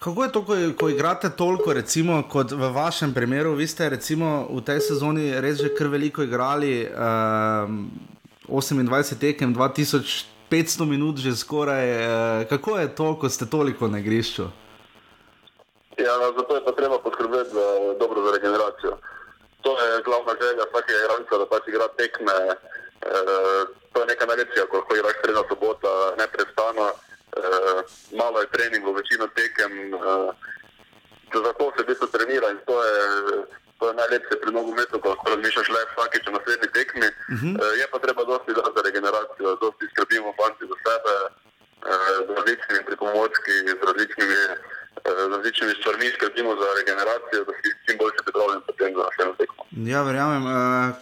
[SPEAKER 1] Kako je to, ko, ko igrate toliko, recimo, kot v vašem primeru? Vi ste recimo, v tej sezoni res že kar veliko igrali, um, 28 tekem, 2500 minut, že skoraj. Uh, kako je to, ko ste toliko na igrišču?
[SPEAKER 9] Ja, zato je treba poskrbeti za dobro za regeneracijo. To je glavna želja vsakega igralca, da pač igra tekme. E, to je neka najlepša, ko lahko igraš srednja sobota, neprestano. E, malo je treningov, večino tekem. E, zato se v bistvu trenira in to je, to je najlepše pri nogometu, ko lahko razmišljaš le vsakeč na naslednji tekmi. Uh -huh. e, je pa treba dosti dati za regeneracijo, dosti skrbimo fanti za sebe, e, z različnimi pripomočki, z različnimi z različnimi stvarmi skrbimo za regeneracijo, da si čim bolj pripravljen potem za naslednjo tekmo.
[SPEAKER 1] Ja, verjamem. E,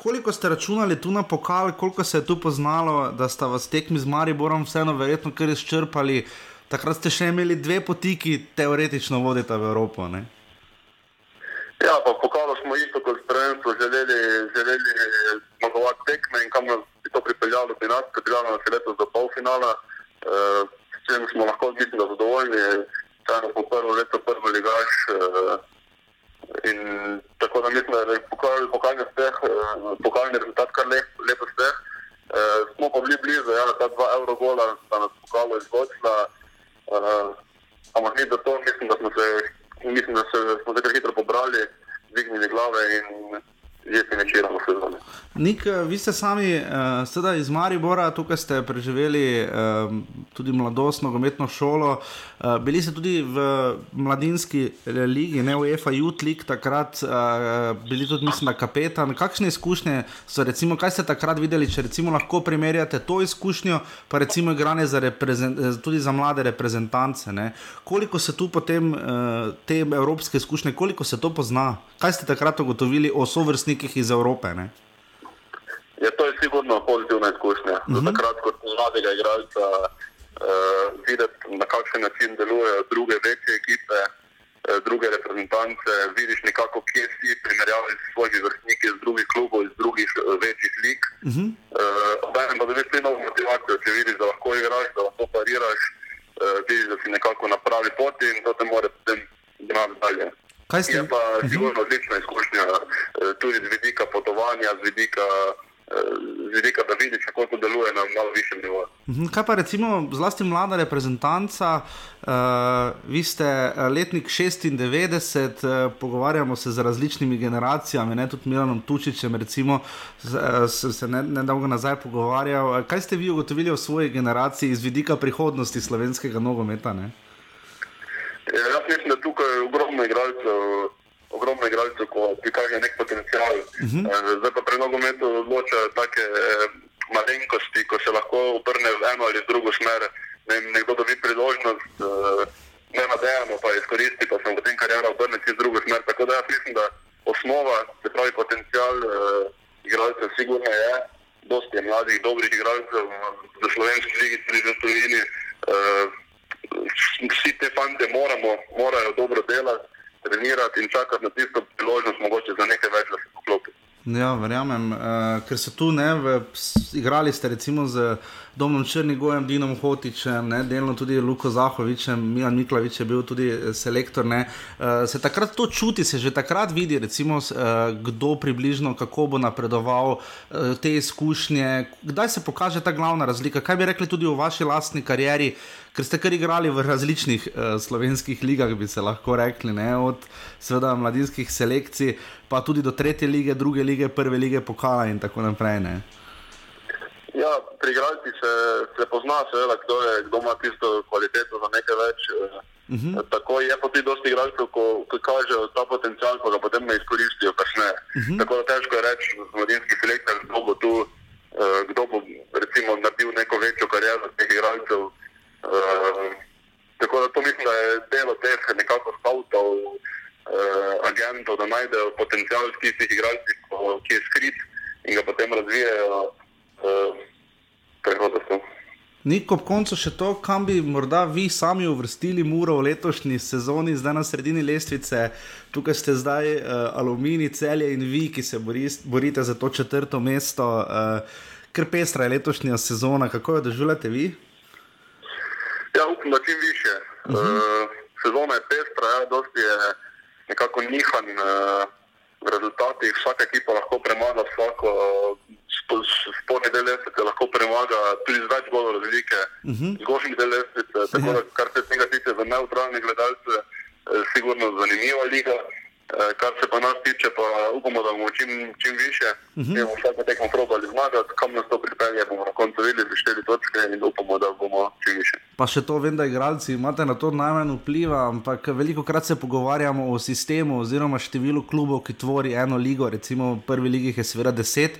[SPEAKER 1] koliko ste računali tu na pokal, koliko se je tu poznalo, da sta vas tekmi z Mariborom vseeno verjetno kar izčrpali? Takrat ste še imeli dve poti, ki teoretično vodita v Evropo. Ne?
[SPEAKER 9] Ja, pa pokalo smo isto kot prvenstvo želeli, želeli zmagovati tekme in kam nas bi to pripeljalo, bi nas pripeljalo na letos do polfinala, e, s čim smo lahko mislim, da zadovoljni vseeno po prvo leto prvi ligaš. Uh, in tako da mislim, da je pokal, pokalni uspeh, uh, pokalni rezultat kar lep, lep uspeh. Uh, smo pa bili blizu, ja, ta dva evro gola sta nas pokalo izgočila. Uh, ampak ni do to, mislim, da smo se, mislim, da se, smo se kar hitro pobrali, dvignili glave in že si nečiramo sezone.
[SPEAKER 1] Nik, vi ste sami uh, iz Maribora, tukaj ste preživeli uh, tudi mladostno nogometno šolo. Uh, bili ste tudi v mladinski ligi, ne v EFA League, takrat uh, bili tudi, mislim, kapetan. Kakšne izkušnje so, recimo, kaj ste takrat videli, če recimo lahko primerjate to izkušnjo, pa recimo igranje za tudi za mlade reprezentance? Ne? Koliko se tu potem uh, te evropske izkušnje, koliko se to pozna? Kaj ste takrat ugotovili o sovrstnikih iz Evrope? Ne?
[SPEAKER 9] Ja, to je sigurno pozitivna izkušnja. Uh -huh. Takrat, kot mladega igralca, uh, videti, na kakšen način delujejo druge večje ekipe, uh, druge reprezentance, vidiš nekako, kje si primerjavi s svojimi vrstniki iz drugih klubov, iz drugih uh, večjih lig. Uh -huh. uh, pa dobiš tudi novo motivacijo, če vidiš, da lahko igraš, da lahko pariraš, uh, vidiš, da si nekako na pravi poti in to te more potem gnati dalje.
[SPEAKER 1] Kaj ste?
[SPEAKER 9] Je pa sigurno odlična izkušnja, tudi z vidika potovanja, z vidika z vidika, da vidiš, kako to deluje na malo višjem nivoju.
[SPEAKER 1] Mhm, kaj pa recimo zlasti mlada reprezentanca, uh, vi ste eh, letnik 96, uh, pogovarjamo se z različnimi generacijami, ne tudi Milanom Tučičem, recimo, sem se nedolgo ne nazaj pogovarjal. Kaj ste vi ugotovili o svoji generaciji iz vidika prihodnosti slovenskega nogometa? Ne?
[SPEAKER 9] Ja, jaz mislim, da tukaj je ogromno igralcev ogromno igralcev, ko prikaže nek potencial. Uh -huh. Zdaj pa pri nogometu odločajo take eh, malenkosti, ko se lahko obrne v eno ali drugo smer. Ne, nekdo dobi priložnost, eh, ne nadejamo pa izkoristi, pa se potem karijera obrne čez drugo smer. Tako da jaz mislim, da osnova, se pravi potencial eh, igralcev, sigurno je. Dosti je mladih, dobrih igralcev v slovenski ligi, tudi v Sloveniji. Uh, vsi te fante moramo, morajo dobro delati trenirati in čakati na tisto priložnost, mogoče za nekaj več, da se poklopi.
[SPEAKER 1] Ja, verjamem, uh, ker so tu ne, v, igrali ste recimo z Domom Črnigojem, Dinom Hotičem, ne, delno tudi Luko Zahovičem, Milan Miklavič je bil tudi eh, selektor. Ne, uh, se takrat to čuti, se že takrat vidi, recimo, uh, kdo približno, kako bo napredoval uh, te izkušnje. Kdaj se pokaže ta glavna razlika? Kaj bi rekli tudi v vaši lastni karieri? ker ste kar igrali v različnih uh, slovenskih ligah, bi se lahko rekli, ne? od seveda mladinskih selekcij, pa tudi do tretje lige, druge lige, prve lige, pokala in tako naprej. Ne?
[SPEAKER 9] Ja, pri igralcih se, se pozna, seveda, kdo, je, kdo ima tisto kvaliteto za nekaj več. Uh -huh. Tako je pa tudi dosti igralcev, ko, ko kažejo ta potencial, pa ga potem ne izkoristijo kasneje. Uh -huh. Tako da težko je reči z mladinskih selektorjev, kdo bo tu, uh, kdo bo recimo naredil neko večjo kariero teh igralcev. Uh, tako da to mislim, da je delo teh nekako skavtov, agentov, da najdejo potencial v tistih igralcih, ki je skrit in ga potem razvijajo. Uh,
[SPEAKER 1] Nik ob koncu še to, kam bi morda vi sami uvrstili Muro v letošnji sezoni, zdaj na sredini lestvice, tukaj ste zdaj uh, Alumini, celje in vi, ki se bori, borite za to četrto mesto. Uh, ker pestra je letošnja sezona, kako jo doživljate vi?
[SPEAKER 9] Ja, upam, da čim više. Uh -huh. uh, sezona je pestra, ja, dosti je nekako nihan uh, v rezultatih, vsaka ekipa lahko premaga vsako, spodnji del lestvice lahko premaga tudi z več golov razlike, uh -huh. zgornji del lestvice, tako da kar se tega tiče za neutralne gledalce, eh, sigurno zanimiva liga. Eh, kar se pa nas tiče, pa upamo, da bomo čim, čim više. Uh -huh. bomo vsako tekmo probali zmagati, kam nas to pripelje, bomo na koncu videli štiri točke in upamo, da bomo čim više.
[SPEAKER 1] Pa še to vem, da igralci imate na to najmanj vpliva, ampak veliko krat se pogovarjamo o sistemu oziroma številu klubov, ki tvori eno ligo, recimo v prvi ligi je seveda deset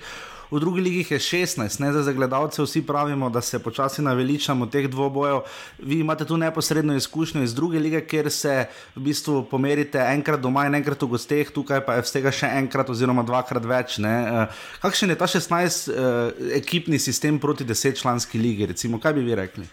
[SPEAKER 1] v drugi ligi je 16, ne za gledalce, vsi pravimo, da se počasi naveličamo teh dvobojev. Vi imate tu neposredno izkušnjo iz druge lige, kjer se v bistvu pomerite enkrat doma in enkrat v gosteh, tukaj pa je vsega še enkrat oziroma dvakrat več. Ne? Eh, kakšen je ta 16 uh, eh, ekipni sistem proti 10 članski lige? Recimo, kaj bi vi rekli?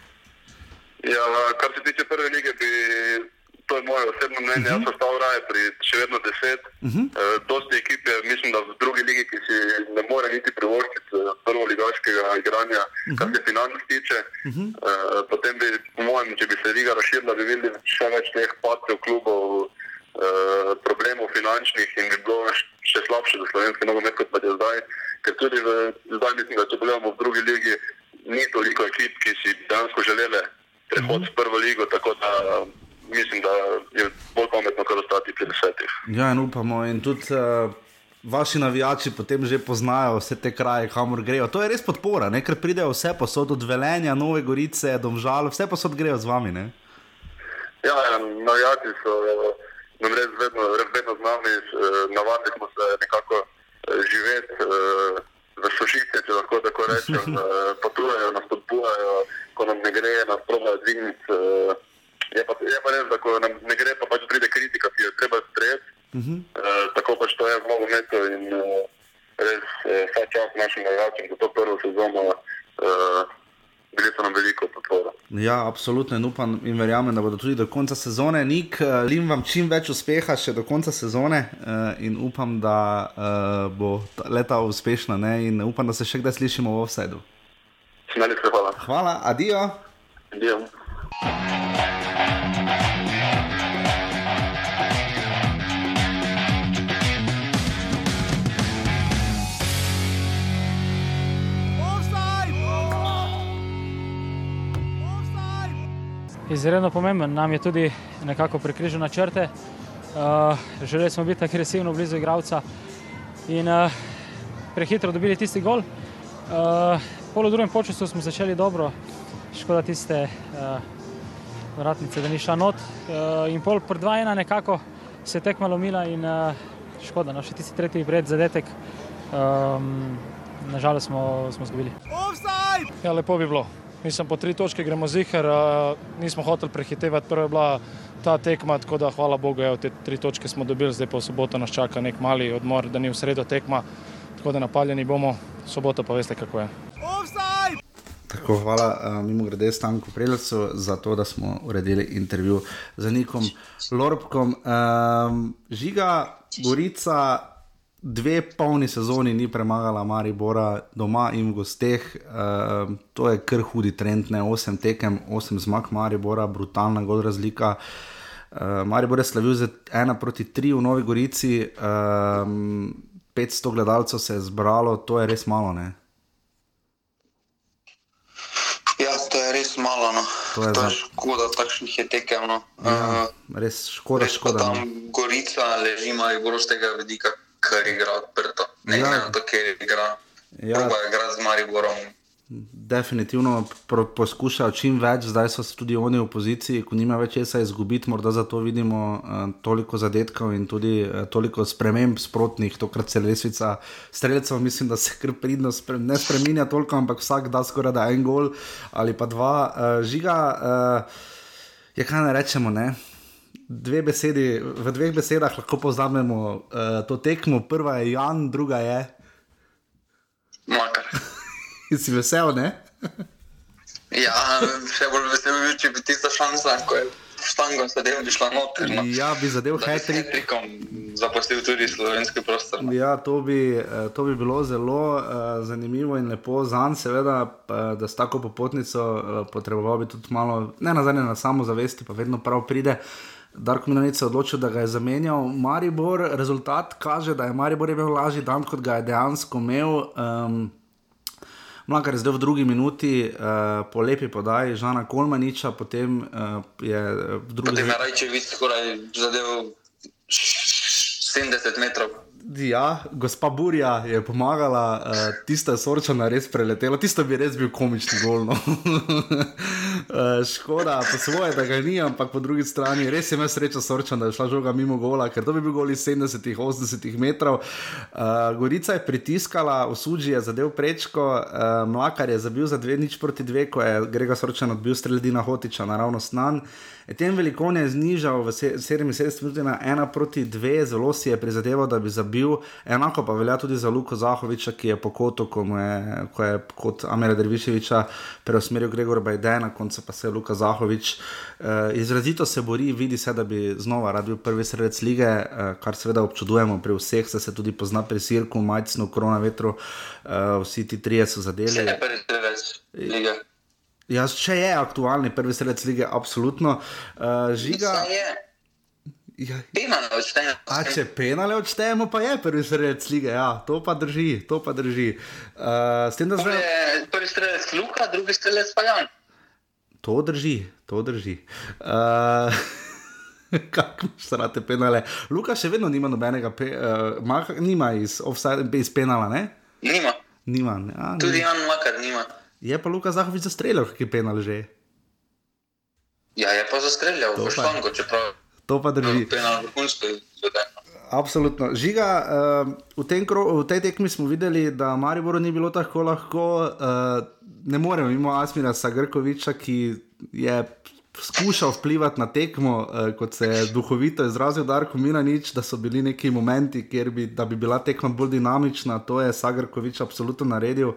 [SPEAKER 9] Ja, kar se tiče prve lige, bi to je moje osebno mnenje, uh -huh. jaz sem stal raje pri še vedno deset. Uh -huh. e, dosti ekip je, mislim, da v drugi ligi, ki si ne more niti privoščiti eh, prvo ligaškega igranja, uh -huh. kar se financ tiče. Uh -huh. e, potem bi, po mojem, če bi se liga razširila, bi videli še več teh padcev klubov, e, problemov finančnih in bi bilo še slabše za slovenski nogomet, kot pa je zdaj. Ker tudi v, zdaj mislim, da če pogledamo v drugi ligi, ni toliko ekip, ki si dejansko želele prehod uh -huh. v prvo ligo, tako da mislim, da je bolj pametno, kar ostati pri desetih.
[SPEAKER 1] Ja, in upamo. In tudi uh, vaši navijači potem že poznajo vse te kraje, kamor grejo. To je res podpora, ne? ker pridejo vse posod od Velenja, Nove Gorice, Domžal, vse posod grejo z vami. Ne?
[SPEAKER 9] Ja, ja navijači so nam res vedno, vedno z nami, eh, navadili smo se nekako eh, živeti. V sošice, če lahko tako rečem, potujejo, nas podbujajo, ko nam ne gre, nas probajo dvigniti. Je pa, je pa res, da ko nam ne gre, pa pač pride kritika, ki jo treba sprejeti. Uh -huh. uh, tako pač to je v nogometu in uh, res uh, vsa čas našim navijačem za to prvo sezono. Uh, Gre pa nam veliko podporo.
[SPEAKER 1] Ja, absolutno in upam in verjamem, da bodo tudi do konca sezone. Nik, želim vam čim več uspeha še do konca sezone in upam, da bo leta uspešna ne? in upam, da se še kdaj slišimo v offsajdu.
[SPEAKER 9] Najlepša hvala.
[SPEAKER 1] Hvala, adijo.
[SPEAKER 9] Adijo.
[SPEAKER 10] Izredno pomemben nam je tudi nekako prekrižal na črte. Uh, želeli smo biti agresivno blizu igralca in uh, prehitro dobili tisti gol. Uh, polo drugem počasu smo začeli dobro, škoda tiste uh, vratnice, da ni šla not. Uh, in pol pred 2-1 nekako se je tekma lomila in uh, škoda, no še tisti tretji bred zadetek. Um, Nažalost smo, smo zgubili.
[SPEAKER 6] Ja, lepo bi bilo. Mislim, po tri točke gremo zihar, nismo hoteli prehitevati. Prva je bila ta tekma, tako da hvala Bogu, evo, te tri točke smo dobili, zdaj pa v soboto nas čaka nek mali odmor, da ni v sredo tekma. Tako da napaljeni bomo, soboto pa veste, kako je.
[SPEAKER 1] Tako, hvala, uh, mimo grede, Stanku Prelcu za to, da smo uredili intervju z Nikom Lorbkom. Um, žiga, Gorica, dve polni sezoni ni premagala Maribora doma in v gosteh. Uh, to je kar hudi trend, ne osem tekem, osem zmag Maribora, brutalna god razlika. Uh, Maribor je slavil z ena proti tri v Novi Gorici, um, 500 gledalcev se je zbralo, to je res malo. Ne?
[SPEAKER 2] Ja, to je res malo. No. To je, to je škoda, takšnih je tekem. No.
[SPEAKER 1] Ja, res škoda, res škoda.
[SPEAKER 2] Tam no. Gorica leži, bolj z tega vidika, kar igra odprto. Ne glede ja. na to, kje igra. Ja. Je igra z Mariborom,
[SPEAKER 1] definitivno poskušajo čim več, zdaj so tudi oni v poziciji, ko nima več česa izgubiti, morda zato vidimo uh, toliko zadetkov in tudi uh, toliko sprememb sprotnih, tokrat se lesvica streljcev, mislim, da se kar pridno spre, ne spremenja toliko, ampak vsak da skoraj da en gol ali pa dva. Uh, žiga, uh, je kaj ne rečemo, ne? Dve besedi, v dveh besedah lahko poznamo uh, to tekmo. Prva je Jan, druga je.
[SPEAKER 2] Makar.
[SPEAKER 1] si vesel, ne?
[SPEAKER 2] ja, še bolj vesel bi bil, če bi ti ta šansa, ko je štango zadev, bi šla noter. No.
[SPEAKER 1] Ja, bi zadev hektik.
[SPEAKER 2] Zapustil tudi slovenski prostor. No.
[SPEAKER 1] Ja, to bi, eh, to bi bilo zelo uh, zanimivo in lepo za njega, seveda, uh, da s tako popotnico uh, potreboval bi tudi malo, ne na zadnje, na samozavesti, pa vedno prav pride. Darko Minanic se je odločil, da ga je zamenjal. Maribor, rezultat kaže, da je Maribor imel lažji dan, kot ga je dejansko imel. Um, Mlaka je zdaj v drugi minuti, uh, po lepi podaji Žana Kolmaniča, potem uh, je v drugi
[SPEAKER 2] minuti. Potem je Rajčevič skoraj zadev 70 metrov.
[SPEAKER 1] Ja, gospa Burja je pomagala, uh, tista je sorčana res preletela, tisto bi res bil komični gol. No. uh, škoda, po svoje, da ga ni, ampak po drugi strani res je imel srečo sorčana, da je šla žoga mimo gola, ker to bi bil gol iz 70-80 metrov. Uh, Gorica je pritiskala, v suži je zadev prečko, uh, Mlakar je zabil za dve nič proti dve, ko je Grega sorčan odbil streljina Hotiča naravno snan. Tem velikonje je znižal v 77 minut na 1 proti 2, zelo si je prizadeval, da bi zabil. Enako pa velja tudi za Luko Zahoviča, ki je po kotu, ko, je, ko je kot Amira Derviševiča preusmeril Gregor Bajden, na koncu pa se je Luka Zahovič uh, izrazito se bori, vidi se, da bi znova rad bil prvi sredec lige, uh, kar seveda občudujemo pri vseh, se, se tudi pozna pri Sirku, Majcnu, Koronavetru, uh, vsi ti trije so zadeli.
[SPEAKER 2] Se je prvi sredec lige.
[SPEAKER 1] Ja, če je aktualni prvi sredec lige, absolutno. Uh, žiga.
[SPEAKER 2] Ja. Penale odštejemo.
[SPEAKER 1] A če penale odštejemo, pa je prvi sredec lige, ja, to pa drži, to pa drži. Uh, s tem, da
[SPEAKER 2] zdaj. Prvi sredec Luka, drugi sredec pa Jan.
[SPEAKER 1] To drži, to drži. Uh, Kako se rade penale? Luka še vedno nima nobenega, pe, uh, nima iz, offside, iz penala, ne?
[SPEAKER 2] Nima.
[SPEAKER 1] Nima. Ja,
[SPEAKER 2] Tudi Jan Makar nima.
[SPEAKER 1] Je pa Luka Zahovič zastrelil, ki je penal že.
[SPEAKER 2] Ja, je pa zastrelil, v šlangu, čeprav.
[SPEAKER 1] To pa drži.
[SPEAKER 2] Penal vrhunsko izvedeno.
[SPEAKER 1] Absolutno. Žiga, uh, v, tem kro, v tej tekmi smo videli, da Mariboru ni bilo tako lahko. Uh, ne moremo mimo Asmira Sagrkoviča, ki je skušal vplivati na tekmo, uh, kot se je duhovito izrazil Darko Minanič, da so bili neki momenti, kjer bi, bi bila tekma bolj dinamična. To je Sagrkovič absolutno naredil.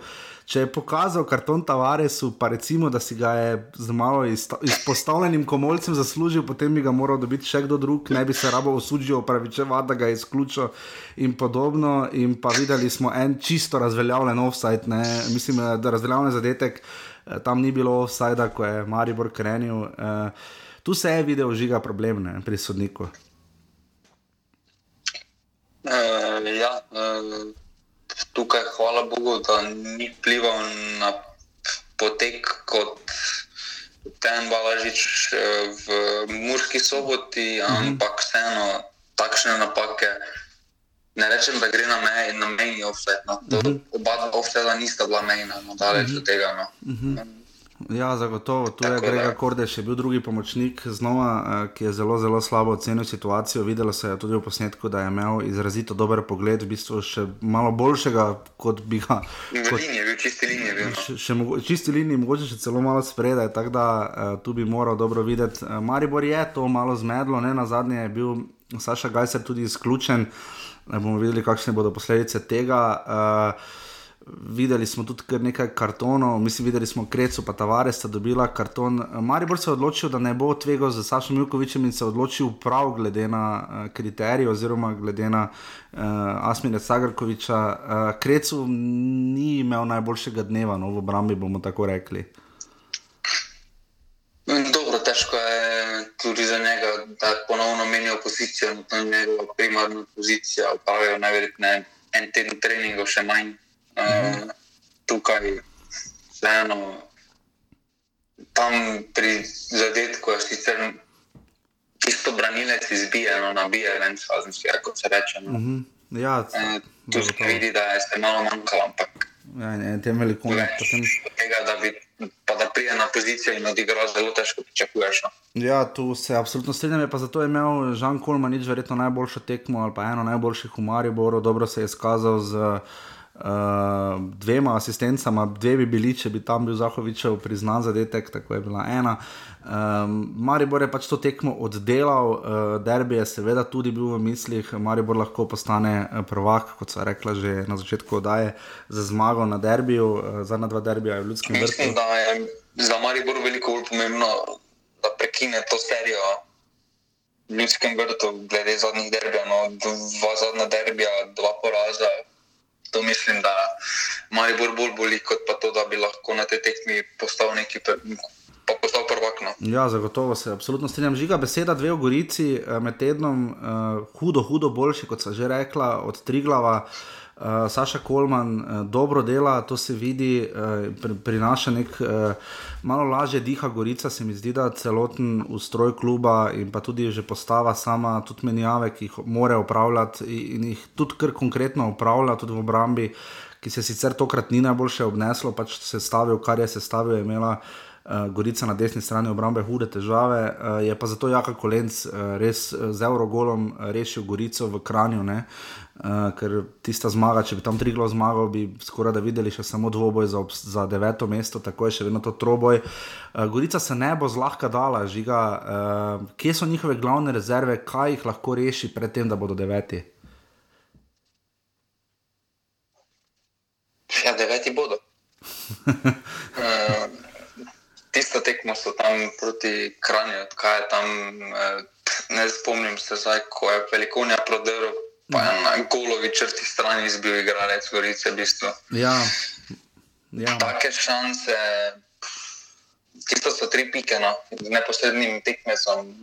[SPEAKER 1] Če je pokazal karton Tavaresu, pa recimo, da si ga je z malo izpostavljenim komolcem zaslužil, potem bi ga moral dobiti še kdo drug, ne bi se rabo osuđil, opravičevati, da ga je izključil in podobno. In pa videli smo en čisto razveljavljen offside, ne? mislim, da razveljavljen zadetek, eh, tam ni bilo offside, ko je Maribor krenil. Uh, tu se je videl žiga problem ne, pri sodniku.
[SPEAKER 2] Uh, ja, uh tukaj, hvala Bogu, da ni vplival na potek kot ten Balažič eh, v Murski soboti, mhm. ampak vseeno takšne napake. Ne rečem, da gre na meji, na meji offset. No. Uh mhm. -huh. Oba dva offseta nista bila mejna, no, daleč uh -huh. od tega. No. Uh mhm. -huh.
[SPEAKER 1] Ja, zagotovo. Tu je Grega Kordeš, je bil drugi pomočnik znova, eh, ki je zelo, zelo slabo ocenil situacijo. Videlo se je tudi v posnetku, da je imel izrazito dober pogled, v bistvu še malo boljšega, kot bi ga.
[SPEAKER 2] Kot, linije, bil čisti linije. Bil.
[SPEAKER 1] Še, še mogo, čisti linije, mogoče še celo malo spredaj, tako da uh, tu bi moral dobro videti. Uh, Maribor je to malo zmedlo, ne na zadnje je bil Saša Gajser tudi izključen. Ne bomo videli, kakšne bodo posledice tega. Uh, videli smo tudi nekaj kartonov, mislim, videli smo Krecu, pa Tavares sta dobila karton. Maribor se je odločil, da ne bo tvegal za Sašom Milkovičem in se je odločil prav glede na uh, kriterije oziroma glede na uh, Asmine Sagarkoviča. Uh, Krecu ni imel najboljšega dneva, no v obrambi bomo tako rekli.
[SPEAKER 2] Dobro, težko je tudi za njega, da ponovno menijo pozicijo, no to je njegova primarna pozicija, upravijo najverjetneje en teden treningov, še manj. Uh, tukaj, vseeno, tam pri zadetku je sicer čisto branilec izbije, no, nabije, ne vem, kako se reče. No. Uh
[SPEAKER 1] mhm. -huh. Ja,
[SPEAKER 2] uh, tu se vidi, da je se malo manjkalo, ampak.
[SPEAKER 1] Ja, ne, tem velikom je potem.
[SPEAKER 2] Tega, da bi pa da prije na pozicijo in odigra zelo težko pričakuješ. No.
[SPEAKER 1] Ja, tu se absolutno strinjam, pa zato je imel Žan Kolmanič verjetno najboljšo tekmo ali pa eno najboljših v Mariboru, dobro se je izkazal z uh, uh, dvema asistencama, dve bi bili, če bi tam bil Zahovičev priznan zadetek, tako je bila ena. Um, Maribor je pač to tekmo oddelal, uh, derbi je seveda tudi bil v mislih, Maribor lahko postane eh, prvak, kot so rekla že na začetku oddaje, za zmago na derbiju, uh, zadnja dva derbija v ljudskem vrtu.
[SPEAKER 2] Mislim, da je za Maribor veliko bolj pomembno, da prekine to serijo. V ljudskem vrtu, glede zadnjih derbijev, no, dva zadnja derbija, dva poraza, To mislim, da Maribor bolj boli, kot pa to, da bi lahko na tej tekmi postal neki pa postal prvak. No.
[SPEAKER 1] Ja, zagotovo se absolutno strinjam. Žiga beseda dve v Gorici eh, med tednom, uh, hudo, hudo boljši, kot sem že rekla, od Triglava. Uh, Saša Kolman uh, dobro dela, to se vidi, uh, pri, prinaša nek uh, malo lažje diha Gorica, se mi zdi, da celoten ustroj kluba in pa tudi že postava sama, tudi menjave, ki jih more upravljati in jih tudi kar konkretno upravlja, tudi v obrambi, ki se sicer tokrat ni najboljše obneslo, pač se stavil, kar je se stavil, je imela uh, Gorica na desni strani obrambe hude težave, uh, je pa zato Jaka Kolenc uh, res z Eurogolom rešil Gorico v Kranju. Ne? Uh, ker tista zmaga, če bi tam tri glo zmagal, bi skoraj da videli še samo dvoboj za, za deveto mesto, tako je še vedno to troboj. Uh, Gorica se ne bo zlahka dala, žiga. Uh, kje so njihove glavne rezerve, kaj jih lahko reši pred tem, da bodo deveti?
[SPEAKER 2] Ja, deveti bodo. uh, tisto tekmo so tam proti Kranju, kaj je tam, uh, ne spomnim se zdaj, ko je velikonja prodrl pa je na golovi črti strani izbil igralec Gorice. V bistvu.
[SPEAKER 1] ja. Ja.
[SPEAKER 2] Take šanse, tisto so tri pike, no. z neposrednim tekmecem,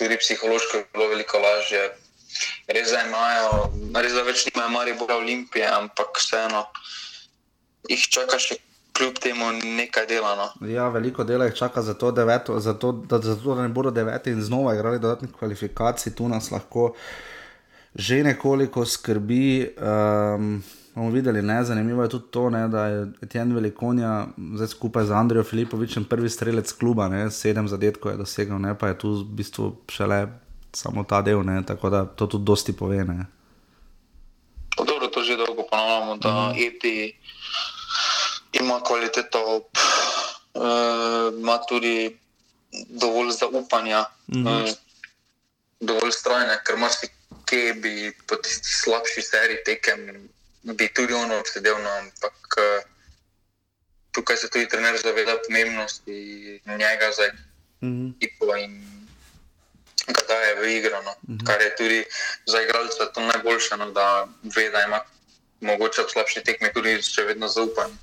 [SPEAKER 2] tudi psihološko je bilo veliko lažje. Res da imajo, res da več nimajo Maribora Olimpije, ampak vseeno jih čaka še. Kljub temu nekaj dela. No.
[SPEAKER 1] Ja, veliko dela jih čaka za to, deveto, za to da, za to, da ne bodo deveti in znova igrali dodatnih kvalifikacij, tu nas lahko uh, že nekoliko skrbi. Um, bomo videli, ne, zanimivo je tudi to, ne, da je Tjen Velikonja zdaj skupaj z Andrejo Filipovičem prvi strelec kluba, ne, sedem zadetkov je dosegel, ne, pa je tu v bistvu šele samo ta del, ne, tako da to tudi dosti pove. Ne.
[SPEAKER 2] Dobro, to že dolgo ponavljamo, da mm. EPI ima kvaliteto, uh, ima tudi dovolj zaupanja, mm -hmm. uh, dovolj strojne, ker ti kje bi po tisti slabši seriji tekem, bi tudi ono sedel. No, ampak uh, tukaj se tudi trener zaveda pomembnosti njega za
[SPEAKER 1] Mhm.
[SPEAKER 2] ekipo in kdaj je v igro. No.
[SPEAKER 1] Mhm.
[SPEAKER 2] Kar je tudi za igralca to najboljše, no, da ve, da ima mogoče v slabši tekmi tudi še vedno zaupanje.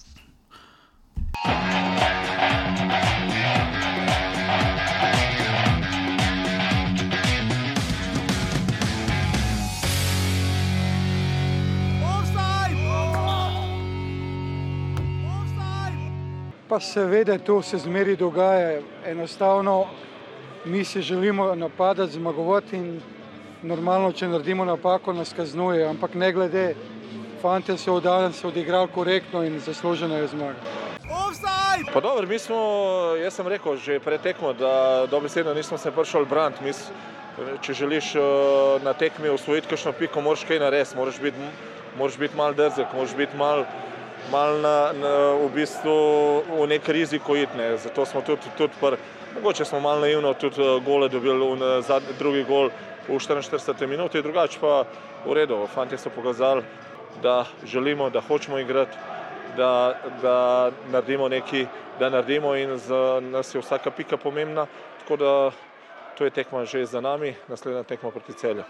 [SPEAKER 6] Pa seveda to se zmeri dogaja. Enostavno mi si želimo napadati, zmagovati in normalno, če naredimo napako, nas kaznuje. Ampak ne glede, fante so danes se odigrali korektno in zaslužena je zmaga.
[SPEAKER 11] Pa dobro, mi smo, jaz sem rekel že pred tekmo, da dobesedno nismo se prišli braniti. Mi s- Če želiš eh, na tekmi osvojiti kakšno piko, moraš kaj narediti, moraš biti, biti mal drzek, moraš biti mal, mal na, na, v bistvu v nek riziko iti. Ne. Zato smo tudi, tudi pr, mogoče smo malo naivno tudi eh, gole dobili, v zadnji drugi gol v 44 minuti, drugače pa v redu. Fanti so pokazali, da želimo, da hočemo igrati, da, da naredimo nekaj, da naredimo in za nas je vsaka pika pomembna. Tako da to je tekma že za nami, naslednja tekma proti celju.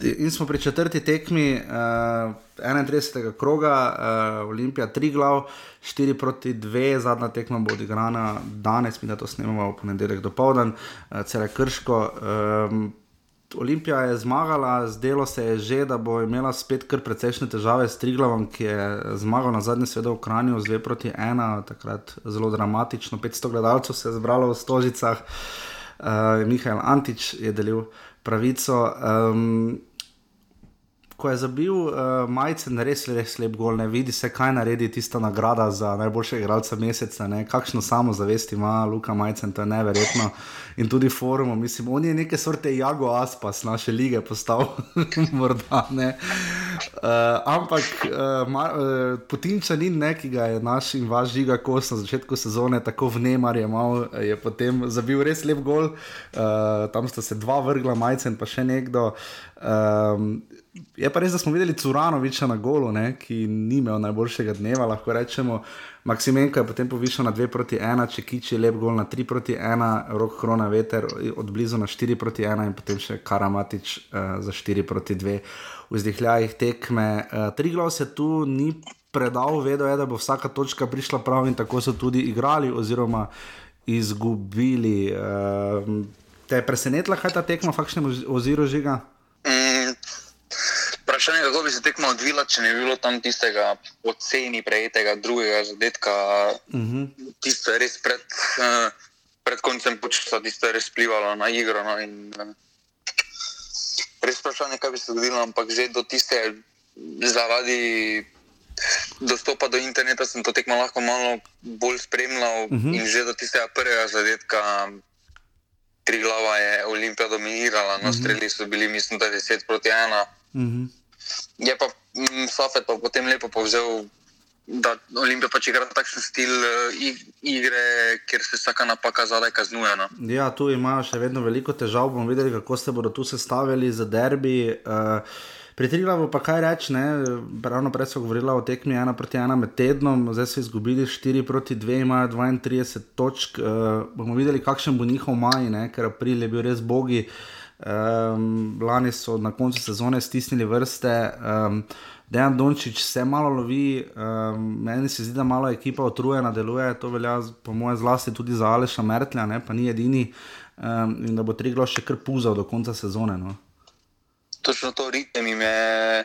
[SPEAKER 1] In smo pri četrti tekmi uh, 31. kroga, uh, Olimpija 3 glav, 4 proti 2, zadnja tekma bo odigrana danes, mi da to snemamo v ponedeljek do povdan, uh, cele krško. Um, Olimpija je zmagala, zdelo se je že, da bo imela spet kar precejšnje težave s Triglavom, ki je zmagal na zadnji svetu v Kranju z 2 proti 1, takrat zelo dramatično, 500 gledalcev se je zbralo v Stožicah, uh, Mihajl Antič je delil pravico. Um, ko je zabil uh, majcen, res, res lep gol, ne vidi se, kaj naredi tista nagrada za najboljšega igralca meseca, ne? kakšno samozavest ima Luka Majcen, to je neverjetno. In tudi forum, mislim, on je neke sorte Jago Aspas naše lige postal, morda ne. Uh, ampak uh, ma, uh, Putinčanin, ne, ki ga je naš in vaš žiga kos na začetku sezone tako vnemar je mal, je potem zabil res lep gol, uh, tam sta se dva vrgla, Majcen pa še nekdo. Um, Je pa res, da smo videli Curanoviča na golu, ne, ki ni imel najboljšega dneva, lahko rečemo. Maksimenko je potem povišal na 2 proti 1, če kiči lep gol na 3 proti 1, rok krona veter od blizu na 4 proti 1 in potem še Karamatič uh, za 4 proti 2 v izdihljajih tekme. Uh, Triglav se tu ni predal, vedel je, da bo vsaka točka prišla prav in tako so tudi igrali oziroma izgubili. Uh, te je presenetila, kaj ta tekma, fakšne oziroma žiga?
[SPEAKER 2] Vprašanje je, kako bi se tekmo odvila, če ne bi bilo tam tistega oceni prejetega drugega zadetka.
[SPEAKER 1] Uh -huh.
[SPEAKER 2] Tisto je res pred, uh, pred koncem počasa, tisto je res vplivalo na igro. No, in, uh, res vprašanje, kaj bi se zgodilo, ampak že do tiste zaradi. Dostopa do interneta sem to tekmo lahko malo bolj spremljal, uh -huh. in že do tistega prvega zadetka, tri glava je Olimpija dominirala, no, uh -huh. streli so bili, mislim, da 10 proti 1.
[SPEAKER 1] Uh -huh.
[SPEAKER 2] Je pa mm, Safet pa potem lepo povzel, da Olimpija pač igra takšen stil uh, igre, kjer se vsaka napaka zadaj kaznuje. No.
[SPEAKER 1] Ja, tu imajo še vedno veliko težav, bomo videli, kako se bodo tu sestavili za derbi. Uh, Pri Triglavu pa kaj reči, ravno prej so govorili o tekmi ena proti ena med tednom, zdaj so izgubili 4 proti 2, imajo 32 točk. Uh, bomo videli, kakšen bo njihov maj, ne? ker april je bil res bogi. Um, lani so na koncu sezone stisnili vrste. Um, Dejan Dončić se malo lovi, um, meni se zdi, da malo ekipa utrujena deluje, to velja po mojem zlasti tudi za Aleša Mertlja, ne? pa ni edini um, in da bo Triglav še kar puzal do konca sezone. No?
[SPEAKER 2] Točno to ritem jim je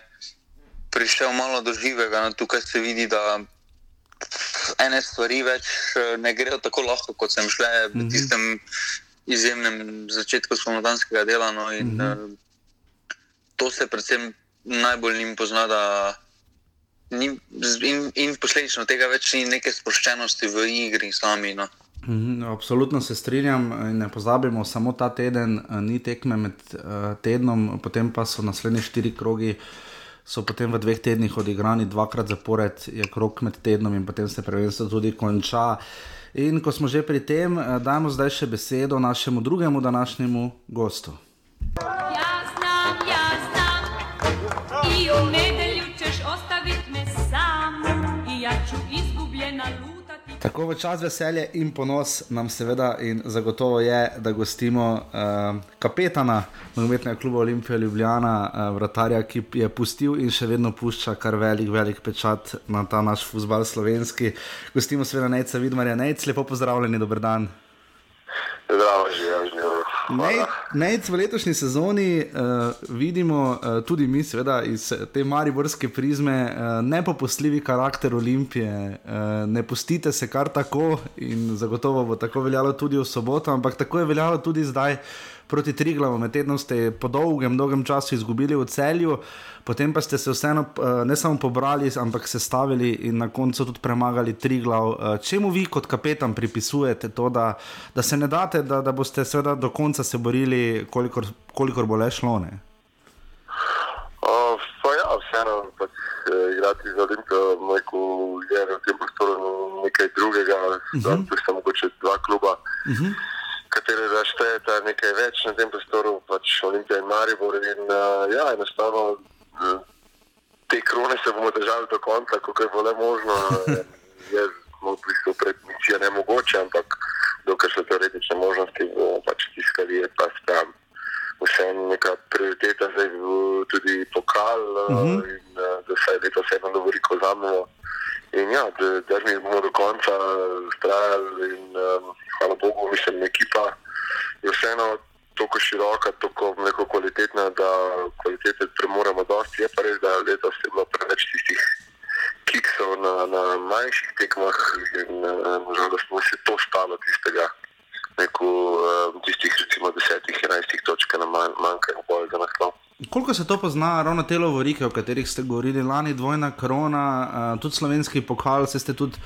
[SPEAKER 2] prišel malo do živega, no? tukaj se vidi, da ene stvari več ne grejo tako lahko, kot sem šle v mm -hmm. tistem izjemnem začetku spomladanskega dela. No, in, mm -hmm. to se predvsem najbolj njim pozna, da ni, in, in posledično tega več ni neke sproščenosti v igri sami. No.
[SPEAKER 1] Mm, absolutno se strinjam. Ne pozabimo, samo ta teden ni tekme med uh, tednom, potem pa so naslednji štiri krogi. So potem v dveh tednih odigrani dvakrat zapored, je krok med tednom in potem se prvenstvo tudi konča. Uh, In ko smo že pri tem, eh, dajmo zdaj še besedo našemu drugemu današnjemu gostu.
[SPEAKER 8] Ja
[SPEAKER 1] Tako v čas veselje in ponos nam seveda in zagotovo je, da gostimo uh, kapetana nogometnega kluba Olimpija Ljubljana, uh, vratarja, ki je pustil in še vedno pušča kar velik, velik pečat na ta naš futbal slovenski. Gostimo seveda Nejca Vidmarja, Nejc, lepo pozdravljeni, dober dan.
[SPEAKER 9] Zdravo, živijo, živijo.
[SPEAKER 1] Najc v letošnji sezoni uh, vidimo uh, tudi mi, seveda, iz te mariborske prizme, uh, nepopustljivi karakter Olimpije. Uh, ne pustite se kar tako in zagotovo bo tako veljalo tudi v soboto, ampak tako je veljalo tudi zdaj proti Triglavu. Med tednom ste po dolgem, dolgem času izgubili v celju. Potem pa ste se vseeno ne samo pobrali, ampak se stavili in na koncu tudi premagali tri glav. Čemu vi kot kapetan pripisujete to, da, da se ne date, da, da boste seveda do konca se borili, kolikor, kolikor bo le šlo? Ne?
[SPEAKER 9] Uh, ja, vseeno, pač, eh, igrati za Olimpijo, neko je v tem prostoru nekaj drugega, uh -huh. tu sta mogoče dva kluba. Uh
[SPEAKER 1] Mhm.
[SPEAKER 9] -huh. Zaštejete nekaj več na tem prostoru, pač Olimpija in Maribor. In, uh, ja, enostavno te krone se bomo držali do konca, kako je le možno. Je v bistvu pred misijo ne mogoče, ampak dokaj so teoretične možnosti, bomo pač tiskali, je pa tam vse neka prioriteta, zdaj tudi pokal uh -huh. in da se leto vseeno ko zamemo. In ja, da, da mi bomo do konca ustrajali in um, hvala Bogu, mislim, ekipa je vseeno tako široka, tako kvalitetna, da kvalitete premoremo dosti. Je pa res, da letos je bilo preveč tistih kiksov na, na manjših tekmah in nažalost uh, se to stalo tistega. Neko, uh, tistih, recimo, desetih, enajstih točk, na manj, manjkajo boje za naslov.
[SPEAKER 1] Koliko se to pozna, ravno te lovorike, o katerih ste govorili lani, dvojna korona, uh, tudi slovenski pokal, ste tudi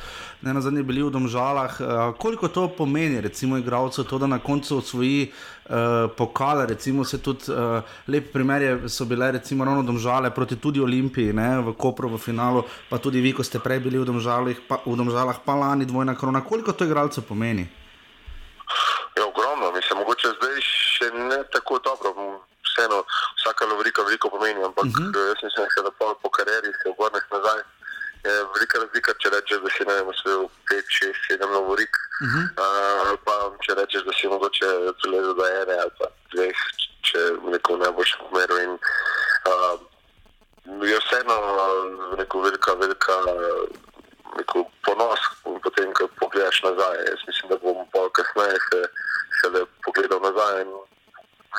[SPEAKER 1] ne na zadnje bili v Domžalah. Uh, koliko to pomeni, recimo, igravcu, to, da na koncu osvoji uh, pokal, recimo, se tudi uh, lep primer je, so bile recimo ravno Domžale proti tudi Olimpiji, ne, v Kopru v finalu, pa tudi vi, ko ste prej bili v Domžalah, pa, v Domžalah, pa lani dvojna korona. Koliko to igravcu pomeni?
[SPEAKER 9] Je ogromno, mislim, mogoče zdaj še ne tako dobro vseeno vsaka lovorika veliko pomeni, ampak uh -huh. jaz mislim, da po, po karieri se obrneš nazaj. Je velika razlika, če rečeš, da si ne vem, usvojil 5, 6, 7 lovorik, uh -huh. uh, ali pa če rečeš, da si mogoče prilezel do ene ali pa dveh, če neko najboljšem pomeru. In, uh, je vseeno vseeno neko velika, velika neko ponos, potem, ko pogledaš nazaj. Jaz mislim, da bom pa kasneje se, se le pogledal nazaj in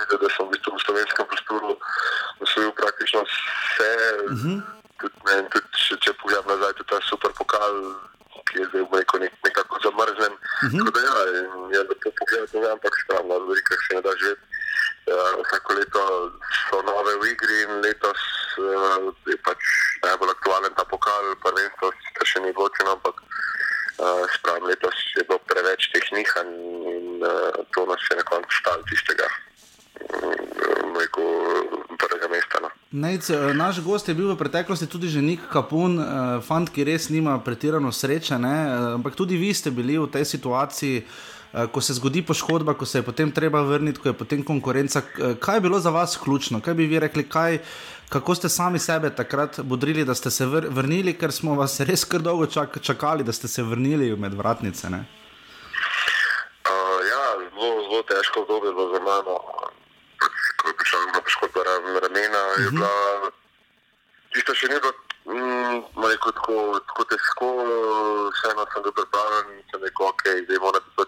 [SPEAKER 9] videl, da sem v, bistvu v slovenskem prostoru osvojil praktično vse. Uh -huh. tudi, ne, tudi, če, če pogledam nazaj, tudi ta super pokal, ki je zdaj rekel, nek, nekako zamrznjen. Uh -huh. da, ja, je lepo pogledati, ne, ampak stvarno, v velikih se ne da živeti. Uh, vsako leto so nove v igri in letos uh, je pač najbolj aktualen ta pokal, prvenstvo še ni odločeno, ampak uh, spravim, letos je bilo preveč teh nihanj in uh, to nas je na koncu stalo tistega um, prvega mesta. No.
[SPEAKER 1] Nejc, naš gost je bil v preteklosti tudi že nek kapun, uh, fant, ki res nima pretirano sreče, ne? ampak tudi vi ste bili v tej situaciji. Eh, ko se zgodi poškodba, ko se je potem treba vrniti, ko je potem konkurenca. Eh, kaj je bilo za vas ključno? Kaj bi vi rekli, kaj, kako ste sami sebe takrat bodrili, da ste se vr vrnili, ker smo vas res kar dolgo čak čakali, da ste se vrnili med vratnice?
[SPEAKER 9] Uh, ja, zelo, zelo težko obdobje za mano. Ko je prišel na poškodbo ramena, uh -huh. je bila tista še ni bilo. Mm, rekel, tako, tako težko, vseeno sem bil pripravljen in sem rekel, ok, zdaj moram da to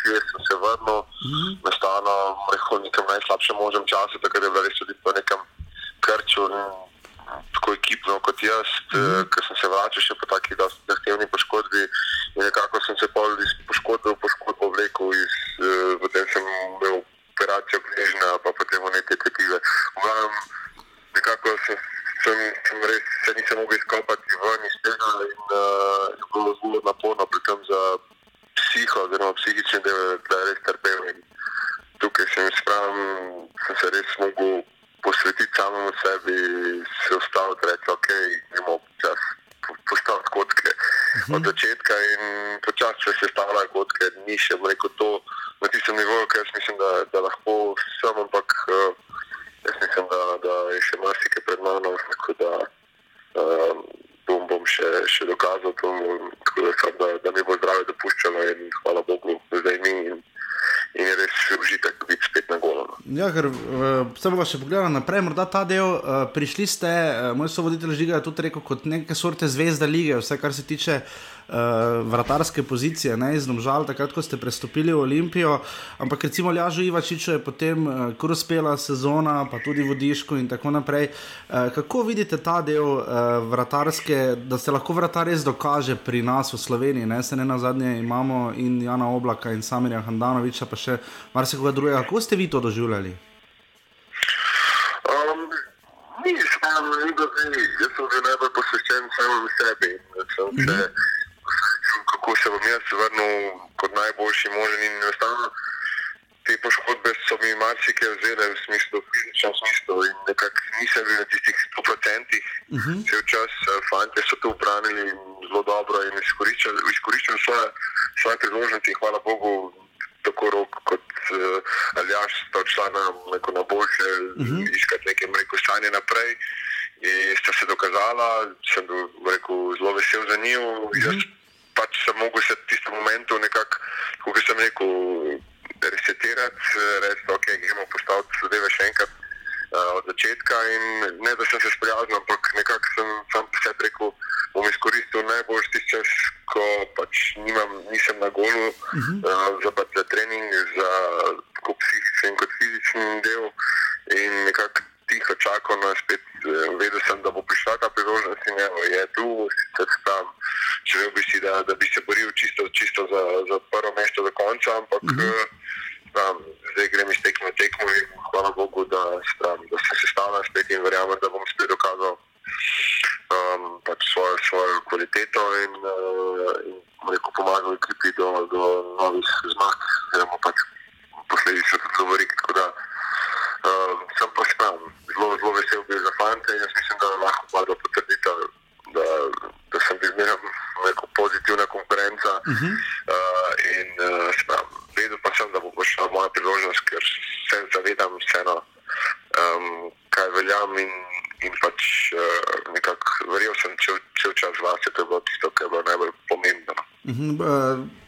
[SPEAKER 9] čez sem se vrnil, mm -hmm. nastalo, rekel, nekem najslabšem možem času, tako da je bilo res tudi po nekem krču, tako ekipno kot jaz, mm -hmm. ker sem se vračal še po taki zahtevni poškodbi in nekako sem se pol iz poškodbe v poškodbo vlekel, iz, uh, potem sem imel operacijo gležnja, pa potem v neke tepive. Nekako sem sem, sem res se nisem mogel izkopati ven iz tega in uh, je bilo zelo naporno, predvsem za psiho, oziroma psihični del, da je res trpel. In tukaj sem, spravim, sem se res mogel posvetiti samemu sebi, se ustaviti, reči, ok, imamo čas postaviti kotke od mhm. začetka in počasi, se stavljajo kotke, ni še rekel to na tistem nivoju, ker jaz mislim, da, da lahko sem, ampak uh, jaz mislim, da, da je še marsikaj pred mano, tako da um, bom, bom še, še dokazal, to, tako da, sam, da, da mi bo zdravje dopuščalo in hvala Bogu, zdaj mi in, in je res užitek biti spet na golo. No.
[SPEAKER 1] Ja, ker se bo še pogledal naprej, morda ta del. Uh, prišli ste, uh, moj sovoditelj Žiga je tudi rekel, kot neke sorte zvezda lige, vse kar se tiče uh, vratarske pozicije, ne iz Domžal, takrat, ko ste prestopili v Olimpijo. Ampak recimo Ljažo Ivačiču je potem uh, kar uspela sezona, pa tudi vodiško in tako naprej. Uh, kako vidite ta del uh, vratarske, da se lahko vratar res dokaže pri nas v Sloveniji? Ne, se ne na zadnje imamo in Jana Oblaka in Samirja Handanoviča, pa še marsikoga drugega. Kako ste vi to doživljali?
[SPEAKER 9] Um, ni, sam, ni, da, ni. Jaz sem že najbolj posvečen samemu sebi. Sem mm -hmm. Kako se bom jaz vrnil kot najboljši možen. In enostavno te poškodbe so mi marsikaj vzele v smislu, fizičnem smislu. In nekako nisem bil na tistih 100%. Uh -huh. Vse čas eh, fanti so to upravili zelo dobro in izkoriščali svoje, svoje priložnosti. Hvala Bogu, tako rok kot uh, Aljaš sta odšla na, na boljše, uh -huh. iskati nekaj mreko stanje naprej. In sta se dokazala, sem bil rekel, zelo vesel za njih. Uh -huh pač sem mogel se v tistem momentu nekako, kot sem rekel, resetirati, reči, okay, gremo postaviti zadeve še enkrat uh, od začetka. In ne, da sem se sprijaznil, ampak nekako sem sam sebi rekel, bom izkoristil najbolj tisti čas, ko pač nimam, nisem na golu uh -huh. uh, za, pač za trening, za tako psihični kot fizični del. In nekako tiho čakal na spet, eh, vedel sem, da bo prišla ta priložnost in evo, je tu, sicer tam. Želel bi si, da, da bi se boril čisto, čisto za, za prvo mesto do konca, ampak mm -hmm. tam, zdaj grem iz tekme v tekmo in hvala Bogu, da, tam, da se sestavljam spet in verjamem, da bom spet dokazal um, pač svojo, svojo kvaliteto in, uh, in rekel, pomagal ekipi do, do novih zmag, oziroma pač posledično tudi govorik. Tako da uh, sem pa tam zelo, zelo vesel bil za fante in jaz mislim, da lahko vlada potrdita, da, da sem bil zmeraj neko pozitivna konkurenca. Uh -huh. uh, in uh, sprav, vedel pa sem, da bo prišla moja priložnost, ker se zavedam vseeno, um, kaj veljam in, in pač uh, nekako verjel sem cel čas vase, to je bilo tisto, kar je bilo najbolj pomembno.
[SPEAKER 1] Mhm,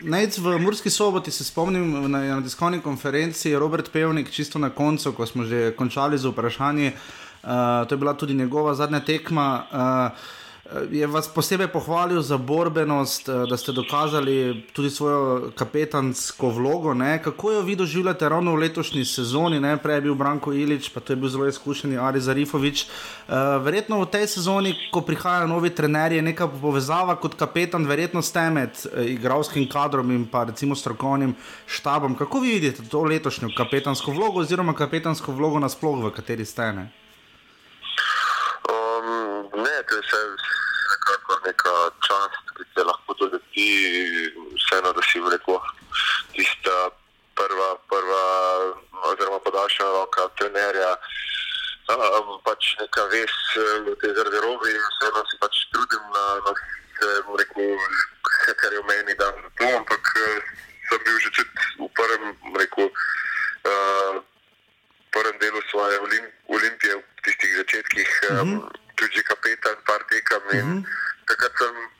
[SPEAKER 1] Najc v Murski soboti se spomnim na, na tiskovni konferenci, Robert Pevnik, čisto na koncu, ko smo že končali z vprašanjem. Uh, to je bila tudi njegova zadnja tekma. Uh, Je vas posebej pohvalil za borbenost, da ste dokazali tudi svojo kapetansko vlogo. Ne? Kako jo vi doživljate ravno v letošnji sezoni? Ne? Prej je bil Branko Ilič, pa to je bil zelo izkušen Ari Zarifovič. Uh, verjetno v tej sezoni, ko prihajajo novi trenerji, je neka povezava kot kapetan, verjetno ste med igralskim kadrom in pa recimo strokovnim štabom. Kako vi vidite to letošnjo kapetansko vlogo oziroma kapetansko vlogo nasploh, v kateri ste? Ne?
[SPEAKER 9] Um, ne, to je vse nekako neka čast, ki se doleti, vseeno, da si rekel, tista prva, prva oziroma podaljšana roka trenerja, um, pač neka ves v tej garderobi in vseeno si pač trudim na, na vse, rekel, vse, kar je v meni, da to, ampak sem bil že v prvem, rekel, uh, prvem delu svoje olim, olimpije, v tistih začetkih, mm -hmm. um, tudi kapetan, par tekem. Mm -hmm. Takrat sem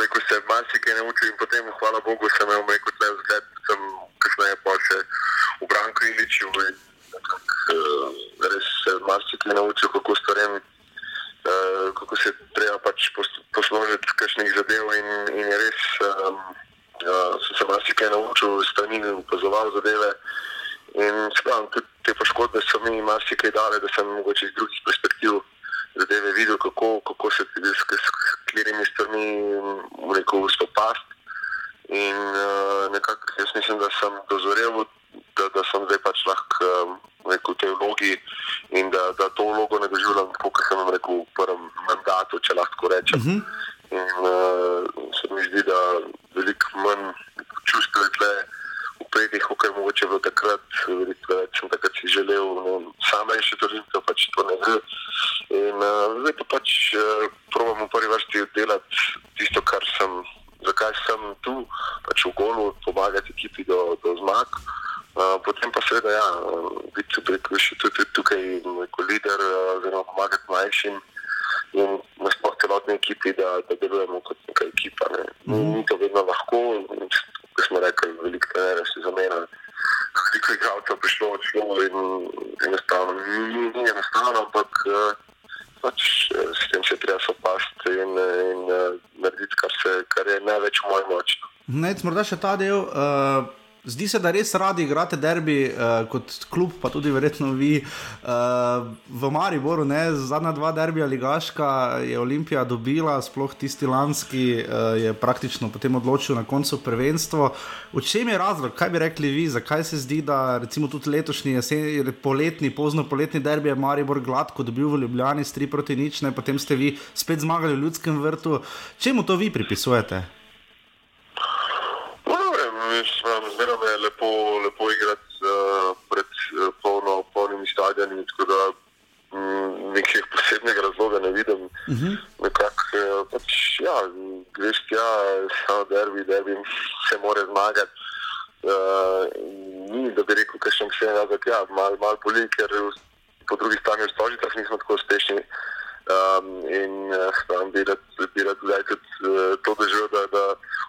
[SPEAKER 9] rekel, se marsikaj naučil in potem, hvala Bogu, sem imel rekel, tle vzgled, sem kasneje pa še v Branku in uh, res se marsikaj naučil, kako stvarem. Uh, kako se treba pač posložiti kakšnih zadev, in, in res, um, sem se marsikaj naučil, strani in opazoval zadeve. In spravim, tudi te poškodbe so mi marsikaj dale, da sem mogoče iz drugih perspektiv zadeve videl, kako, kako se ti s katerimi strani rekel spopast. In uh, nekako jaz mislim, da sem dozorel, da, da sem zdaj pač lahko um, rekel, v tej vlogi in da, da to vlogo ne doživljam tako, kot sem rekel v prvem mandatu, če lahko rečem. Uh -huh. In uh, se mi zdi, da veliko manj čustev je tle kot je mogoče bilo takrat, veliko več takrat si želel, sam rešiti to življenje, pač to ne gre. In uh, zdaj pa pač uh, probam v prvi vrsti delati tisto, kar sem, zakaj sem tu, pač v golu, pomagati ekipi do, do zmag. Uh, potem pa seveda, ja, biti še tudi tukaj kot lider, oziroma uh, pomagati mlajšim in nasploh celotni ekipi, da, da delujemo kot neka ekipa. Ne. Mm. Ni to vedno lahko, kot smo rekli, veliko trenerjev se zamenja. Veliko igralcev prišlo, odšlo in enostavno ni, ni enostavno, ampak pač, s tem se treba sopasti in, in narediti, kar, se, kar je največ v moji moči.
[SPEAKER 1] Nec, morda še ta del. Uh... Zdi se, da res radi igrate derbi uh, kot klub, pa tudi verjetno vi uh, v Mariboru. Ne? Zadnja dva derbija Ligaška je Olimpija dobila, sploh tisti lanski uh, je praktično potem odločil na koncu prvenstvo. V čem je razlog, kaj bi rekli vi, zakaj se zdi, da recimo tudi letošnji jesen, poletni, pozno poletni derbi je Maribor gladko dobil v Ljubljani s 3 proti nič, ne? potem ste vi spet zmagali v ljudskem vrtu. Čemu to vi pripisujete?
[SPEAKER 9] Zmeraj je lepo, lepo igrati uh, pred uh, polno, polnimi stadioni. Tako da um, nekih posebnega razloga ne vidim. Uh -huh. Nekak, uh, pač, ja, greš tja, samo derbi, derbi se more zmagati. Uh, ni da bi rekel, še nekaj razlog, ja, malo mal boli, ker po drugi strani v Stožicah nismo tako uspešni. Um, in uh, bi rad, bi rad tudi uh, to doživel, da, da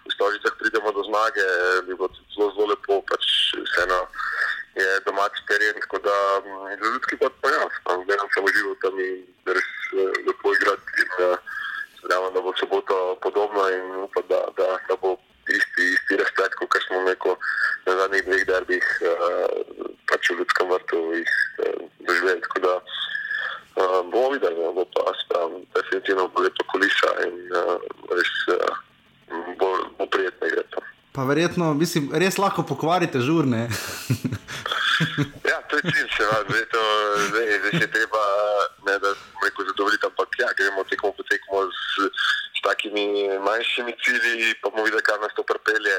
[SPEAKER 9] v Stožicah pridemo do zmage, bi bilo zelo, zelo lepo, pač vseeno je domači teren. Tako da za ljudski pot pa ja, gledam samo živo tam in res uh, lepo igrati. In uh, verjamem, da bo soboto podobno in upam, da, da, da bo isti, isti respekt, kot smo neko na zadnjih dveh derbih uh, pač v ljudskem vrtu jih uh, doživeli. Tako da uh, bomo videli, da bo pa spravno, definitivno bo lepa kulisa in uh, res uh, bo, bo prijetno igrati.
[SPEAKER 1] Pa verjetno, mislim, res lahko pokvarite žurne.
[SPEAKER 9] ja, to je cilj, se vam zdi, da se treba ne da reko zadovoljiti, ampak ja, gremo tekmo po tekmo z, z takimi manjšimi cilji, pa bomo videli, kaj nas to pripelje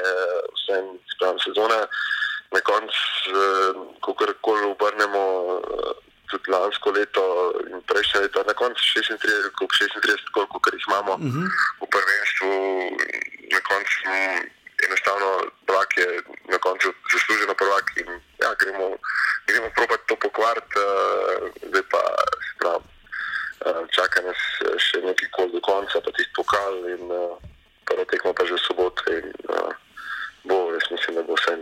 [SPEAKER 9] vsem spravim sezone. Na koncu, ko karkoli obrnemo, tudi lansko leto in prejšnje leto, na koncu 36, koliko, 36, koliko kar jih imamo uh -huh. v prvenstvu, na koncu enostavno prvak je na koncu zasluženo prvak in ja, gremo, gremo probat to pokvariti, uh, zdaj pa sprav, uh, čaka nas še nekaj kol do konca, pa tisti pokal in uh, prvo tekmo pa že v soboto in uh, bo, jaz mislim, da bo vse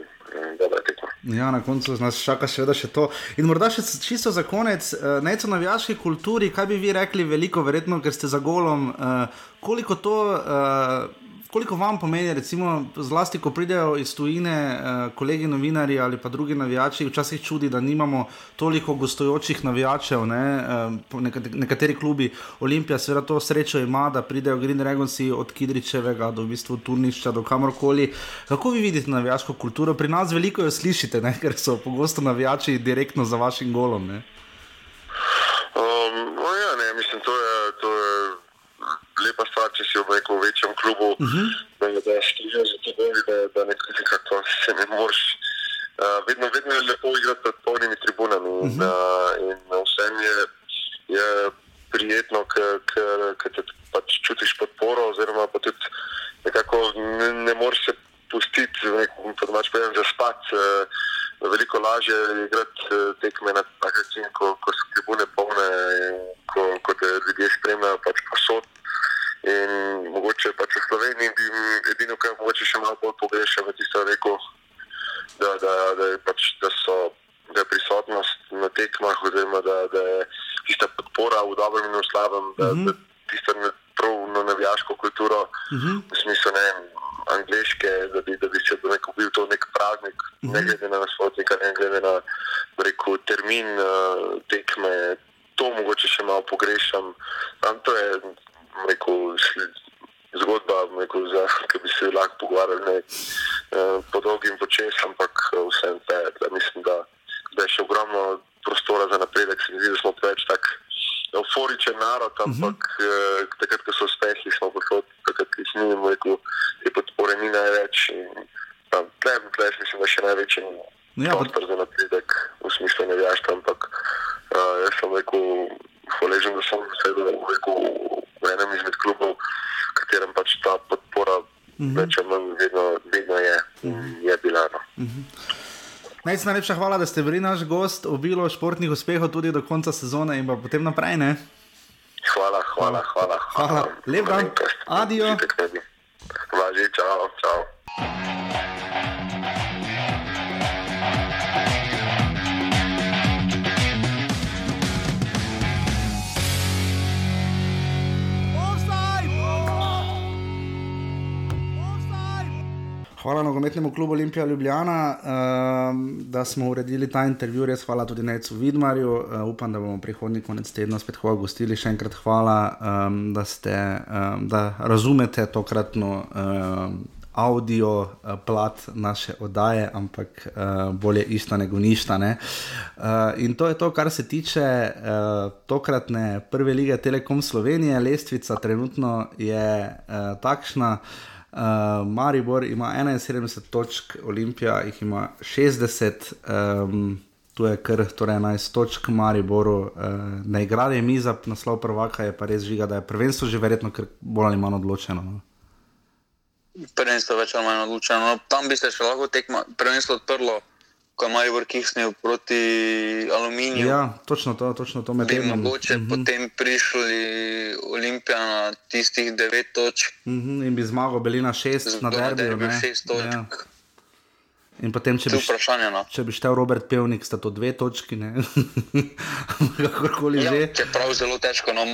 [SPEAKER 9] dobra tekma.
[SPEAKER 1] Ja, na koncu nas čaka seveda še to. In morda še čisto za konec, uh, neco navijaški kulturi, kaj bi vi rekli, veliko verjetno, ker ste za golom, uh, koliko to. Uh, Koliko vam pomeni, recimo, zlasti, ko pridejo iz tujine, eh, kolegi novinari ali pa drugi navijači, včasih čudi, da nimamo toliko gostujočih navijačev. Ne? Eh, nekateri klubi, Olimpija, seveda to srečo ima, da pridejo Green Dragonsi od Kidričevega do v bistvu Turnišča, do kamorkoli. Kako vi vidite navijaško kulturo? Pri nas veliko jo slišite, ne? ker so pogosto navijači direktno za vašim golom. Ne?
[SPEAKER 9] Um, no ja, ne, mislim, to je, to je lepa stvar, če si v nekem večjem klubu, uh -huh. da daš križa za to, da, da nekako se ne moreš. Uh, vedno, vedno je lepo igrati pred polnimi tribunami uh -huh. in, uh, in vsem je, je prijetno, ker te pač čutiš podporo, oziroma pa tudi nekako ne, ne moreš se pustiti, da imaš pojem za spat. Uh, Veliko lažje je igrati tekme na tak način, ko, ko so tribune polne in ko, ko te ljudje spremljajo pač posod. In mogoče pač v Sloveniji bi edino, kar mogoče še malo bolj pogrešal, je tisto rekel, da, da, da, je pač, da, so, da je prisotnost na tekmah, oziroma da, da je tista podpora v dobrem in v slabem, da, mm -hmm. da tisto prav na navijaško kulturo, mm -hmm. v smislu ne angliške, da bi, da bi se rekel, bil to nek praznik, mm -hmm. ne glede na nasprotnika, ne glede na rekel, termin uh, tekme. To mogoče še malo pogrešam. Tam to je rekel, zgodba, rekel, za, ki bi se lahko pogovarjali ne, eh, po dolgim počes, ampak eh, vsem te, da mislim, da, da je še ogromno prostora za napredek. Se mi zdi, da smo preveč tak euforičen narod, mhm. ampak uh -huh. eh, takrat, ko so uspehi, smo prišli, takrat, ko smo jim rekel, te podpore ni največ. Tleh, tleh, mislim, da je še največji ja, prostor za napredek v smislu nevijaštva, ampak uh, jaz sem rekel, hvaležen, da sem sedel v enem izmed klubov, v katerem pač ta podpora mm -hmm. več ali manj vedno, vedno je, mm -hmm. je bila. No. Mm -hmm.
[SPEAKER 1] Najlepša hvala, da ste bili naš gost, obilo športnih uspehov tudi do konca sezone in pa potem naprej. Ne?
[SPEAKER 9] Hvala, hvala, hvala.
[SPEAKER 1] hvala. hvala. Lep dan, adijo.
[SPEAKER 9] Važi, čau, čau.
[SPEAKER 1] Hvala nogometnemu klubu Olimpija Ljubljana, uh, da smo uredili ta intervju. Res hvala tudi Necu Vidmarju. Uh, upam, da bomo prihodnji konec tedna spet hvala gostili. Še enkrat hvala, um, da, ste, um, da razumete tokratno um, audio uh, plat naše oddaje, ampak uh, bolje isto nego ništa. Ne? Uh, in to je to, kar se tiče uh, tokratne prve lige Telekom Slovenije. Lestvica trenutno je uh, takšna. Uh, Maribor ima 71 točk, Olimpija jih ima 60, um, tu je kar torej 11 točk, Mariboru uh, ne igra, je mi za naslov prvaka, je pa res žiga, da je prvenstvo že verjetno bolj ali manj odločeno. No?
[SPEAKER 2] Prvenstvo je več ali manj odločeno. No, tam bi se še lahko tekmo, prvenstvo odprlo ko je Maribor kisnil proti aluminiju.
[SPEAKER 1] Ja, točno to, točno to med
[SPEAKER 2] tem. Mogoče uh mhm. -huh. potem prišli Olimpija na tistih devet točk.
[SPEAKER 1] Uh mhm, -huh. In bi zmagal, bili na šest, na derbiju.
[SPEAKER 2] Šest točk. Ja.
[SPEAKER 1] In potem, če bi,
[SPEAKER 2] no.
[SPEAKER 1] če bi štel Robert Pevnik, sta to dve točki, kakorkoli ja, že.
[SPEAKER 2] Čeprav je zelo težko, no,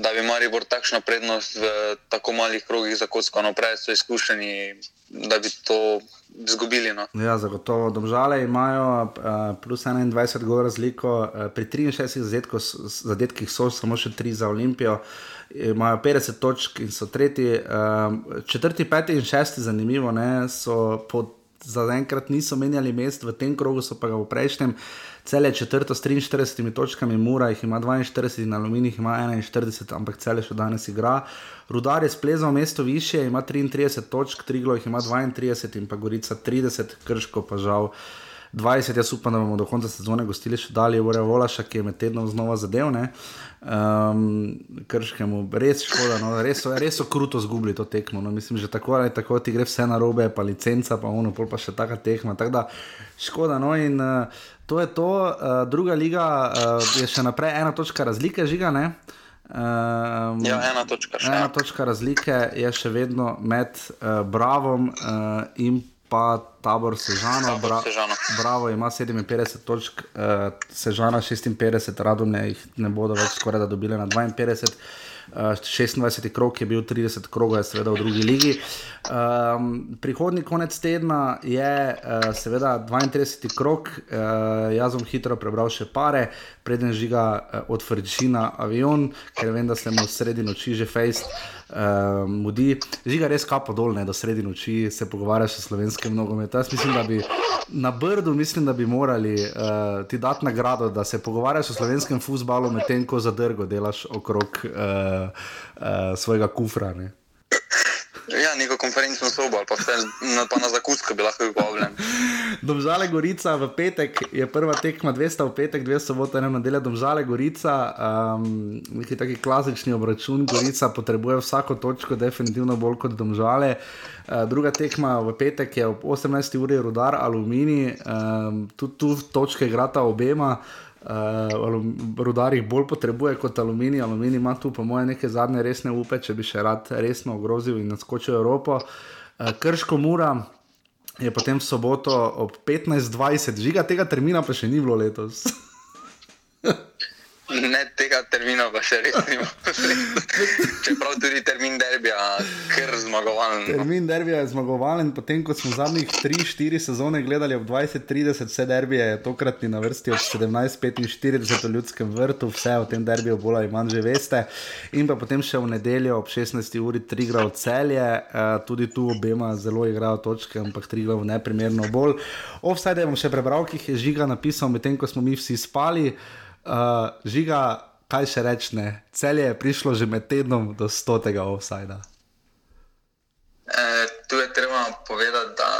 [SPEAKER 2] da bi Maribor takšno prednost v tako malih krogih za kocko, no prej so izkušeni, da bi to izgubili. No.
[SPEAKER 1] Ja, zagotovo. Domžale imajo uh, plus 21 gor razliko, uh, pri 63 zadetkih so samo še 3 za Olimpijo. Imajo 50 točk in so tretji, um, četrti, peti in šesti, zanimivo, ne, so pod zaenkrat niso menjali mest v tem krogu, so pa ga v prejšnjem. Cel je četrto s 43 točkami, Mura jih ima 42, na Aluminijih ima 41, ampak cel je še danes igra. Rudar je splezal mesto više, ima 33 točk, Triglo jih ima 32 in pa Gorica 30, Krško pa žal. 20, jaz upam, da bomo do konca sezone gostili še dalje, Vore Volaša, ki je med tednom znova zadevne. Um, krškemu, res škoda, no, res, res so kruto zgubili to tekmo. No. Mislim, že tako ali tako ti gre vse na robe, pa licenca, pa ono, pa še taka tekma. Tako da škoda. No, in uh, to je to, uh, druga liga uh, je še naprej ena točka razlike, žiga.
[SPEAKER 2] Um, ja, ena točka,
[SPEAKER 1] ena točka razlike je še vedno med uh, Bravom uh, in pa tabor Sežano.
[SPEAKER 2] Tabor
[SPEAKER 1] Bra
[SPEAKER 2] Sežano.
[SPEAKER 1] Bravo ima 57 točk, uh, Sežana 56, Radomne jih ne bodo več skoraj da dobile na 52. Uh, 26. krok je bil 30 krogov, je seveda v drugi ligi. Um, prihodni konec tedna je uh, seveda 32. krok, uh, jaz bom hitro prebral še pare, preden žiga uh, od Frčina avion, ker vem, da se mu sredi noči že fejst uh, mudi. Žiga res kapo dolne, da sredi noči se pogovarjaš o slovenskem nogometu. Jaz mislim, da bi na Brdu, mislim, da bi morali uh, ti dati nagrado, da se pogovarjaš o slovenskem futbalu, medtem ko zadrgo delaš okrog uh, uh, svojega kufra. Ne?
[SPEAKER 2] Ja, neko konferenčno sobo ali pa, vse, na, pa na zakusko bi lahko bil povabljen.
[SPEAKER 1] Domžale Gorica v petek je prva tekma, 200 v petek, 200 soboto, ena nedelja. Domžale Gorica, um, neki taki klasični obračun. Gorica potrebuje vsako točko, definitivno bolj kot Domžale. Uh, druga tekma v petek je ob 18. uri rudar Alumini, um, tudi tu točke igrata obema. Uh, rudar jih bolj potrebuje kot aluminij. Aluminij ima tu, po mojem, neke zadnje resne upe, če bi še rad resno ogrozil in naskočil Evropo. Uh, Krško mura je potem v soboto ob 15:20, žiga tega termina pa še ni bilo letos.
[SPEAKER 2] Ne tega termina, pa še res nima. Čeprav tudi termin derbija, ker zmagovalen.
[SPEAKER 1] Termin derbija je zmagovalen, potem ko smo zadnjih 3-4 sezone gledali ob 20-30, vse derbije je tokratni na vrsti od 17-45 v ljudskem vrtu, vse o tem derbiju bolj ali manj že veste. In pa potem še v nedeljo ob 16. uri Trigra v celje, uh, tudi tu obema zelo igrajo točke, ampak Trigra v neprimerno bolj. Offside bom še prebral, ki jih je žiga napisal, medtem ko smo mi vsi spali. Uh, žiga, kaj še rečne, celje je prišlo že med tednom do stotega offsajda.
[SPEAKER 2] E, tu je treba povedati, da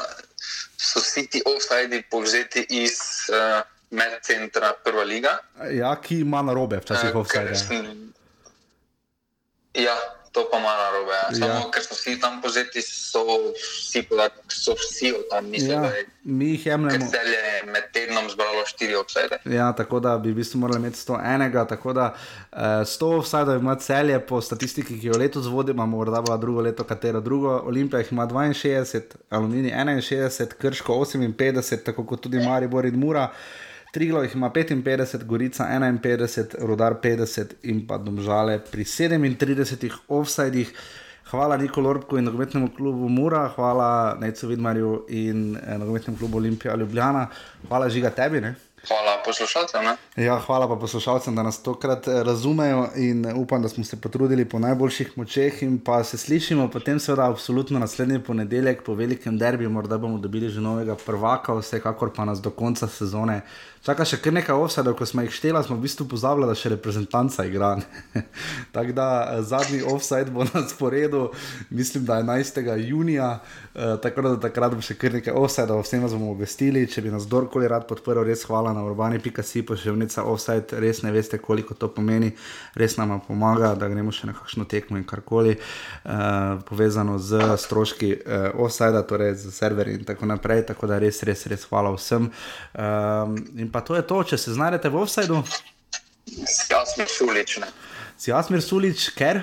[SPEAKER 2] so vsi ti offsajdi povzeti iz uh, medcentra Prva liga.
[SPEAKER 1] Ja, ki ima na robe, včasih
[SPEAKER 2] Eh,
[SPEAKER 1] offsajde.
[SPEAKER 2] Ja, to pa malo narobe. Ja. Samo
[SPEAKER 1] Ja.
[SPEAKER 2] ker so vsi tam povzeti, so vsi podatki, so vsi od tam, mislim,
[SPEAKER 1] Ja, mi jih jemljemo.
[SPEAKER 2] Celje je med tednom zbralo štiri offsajde.
[SPEAKER 1] Ja, tako da bi v bistvu morali imeti 101, tako da uh, 100 vsaj ima celje po statistiki, ki jo letos vodimo, morda bo drugo leto katero drugo. Olimpija jih ima 62, Aluminij 61, Krško 58, tako kot tudi Maribor in Mura. Triglo jih ima 55, Gorica 51, Rudar 50 in pa Domžale pri 37 offsajdih. Hvala Nikolu Orbku in nogometnemu klubu Mura, hvala Necu Vidmarju in eh, nogometnemu klubu Olimpija Ljubljana, hvala žiga tebi. Ne?
[SPEAKER 2] Hvala poslušalcem. ne.
[SPEAKER 1] Ja, hvala pa poslušalcem, da nas tokrat eh, razumejo in eh, upam, da smo se potrudili po najboljših močeh in pa se slišimo potem seveda absolutno naslednji ponedeljek po velikem derbiju, morda bomo dobili že novega prvaka, vsekakor pa nas do konca sezone čaka še kar nekaj offsadov, ko smo jih štela, smo v bistvu pozabili, da še reprezentanca igra. Tako da eh, zadnji offside bo na sporedu, mislim, da 11. junija, eh, tako da takrat bo še kar nekaj offsadov, vsem vas bomo obvestili, če bi nas kdorkoli rad podprl, res hvala na urbani.si, pošiljnica offside, res ne veste, koliko to pomeni, res nam pomaga, da gremo še na kakšno tekmo in karkoli uh, povezano z stroški uh, offside, torej z serverji in tako naprej, tako da res, res, res hvala vsem. Um, in pa to je to, če se znajdete v offsideu,
[SPEAKER 2] Jasno, šulične.
[SPEAKER 1] si Asmir Sulič, ker.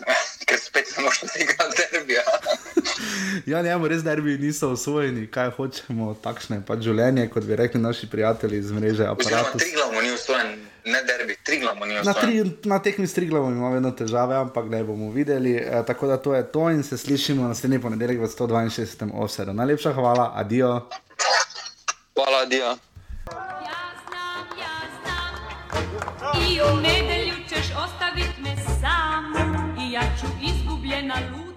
[SPEAKER 2] Ker spet ne moreš igrati derbija.
[SPEAKER 1] Ja, njemu res derbi niso osvojeni, kaj hočemo, takšne pač življenje, kot bi rekli naši prijatelji iz mreže
[SPEAKER 2] Oziroma,
[SPEAKER 1] aparatus.
[SPEAKER 2] Triglav ni usvojen, ne derbi, Triglav ni
[SPEAKER 1] Na, tri,
[SPEAKER 2] usvojen.
[SPEAKER 1] na tekmi s Triglavom imamo vedno težave, ampak ne bomo videli. E, tako da to je to in se slišimo naslednji ponedeljek v 162. offsetu. Najlepša hvala, adijo.
[SPEAKER 2] Hvala, Dio.
[SPEAKER 8] I u nedelju ćeš ostavit me sam I ja ću izgubljena lud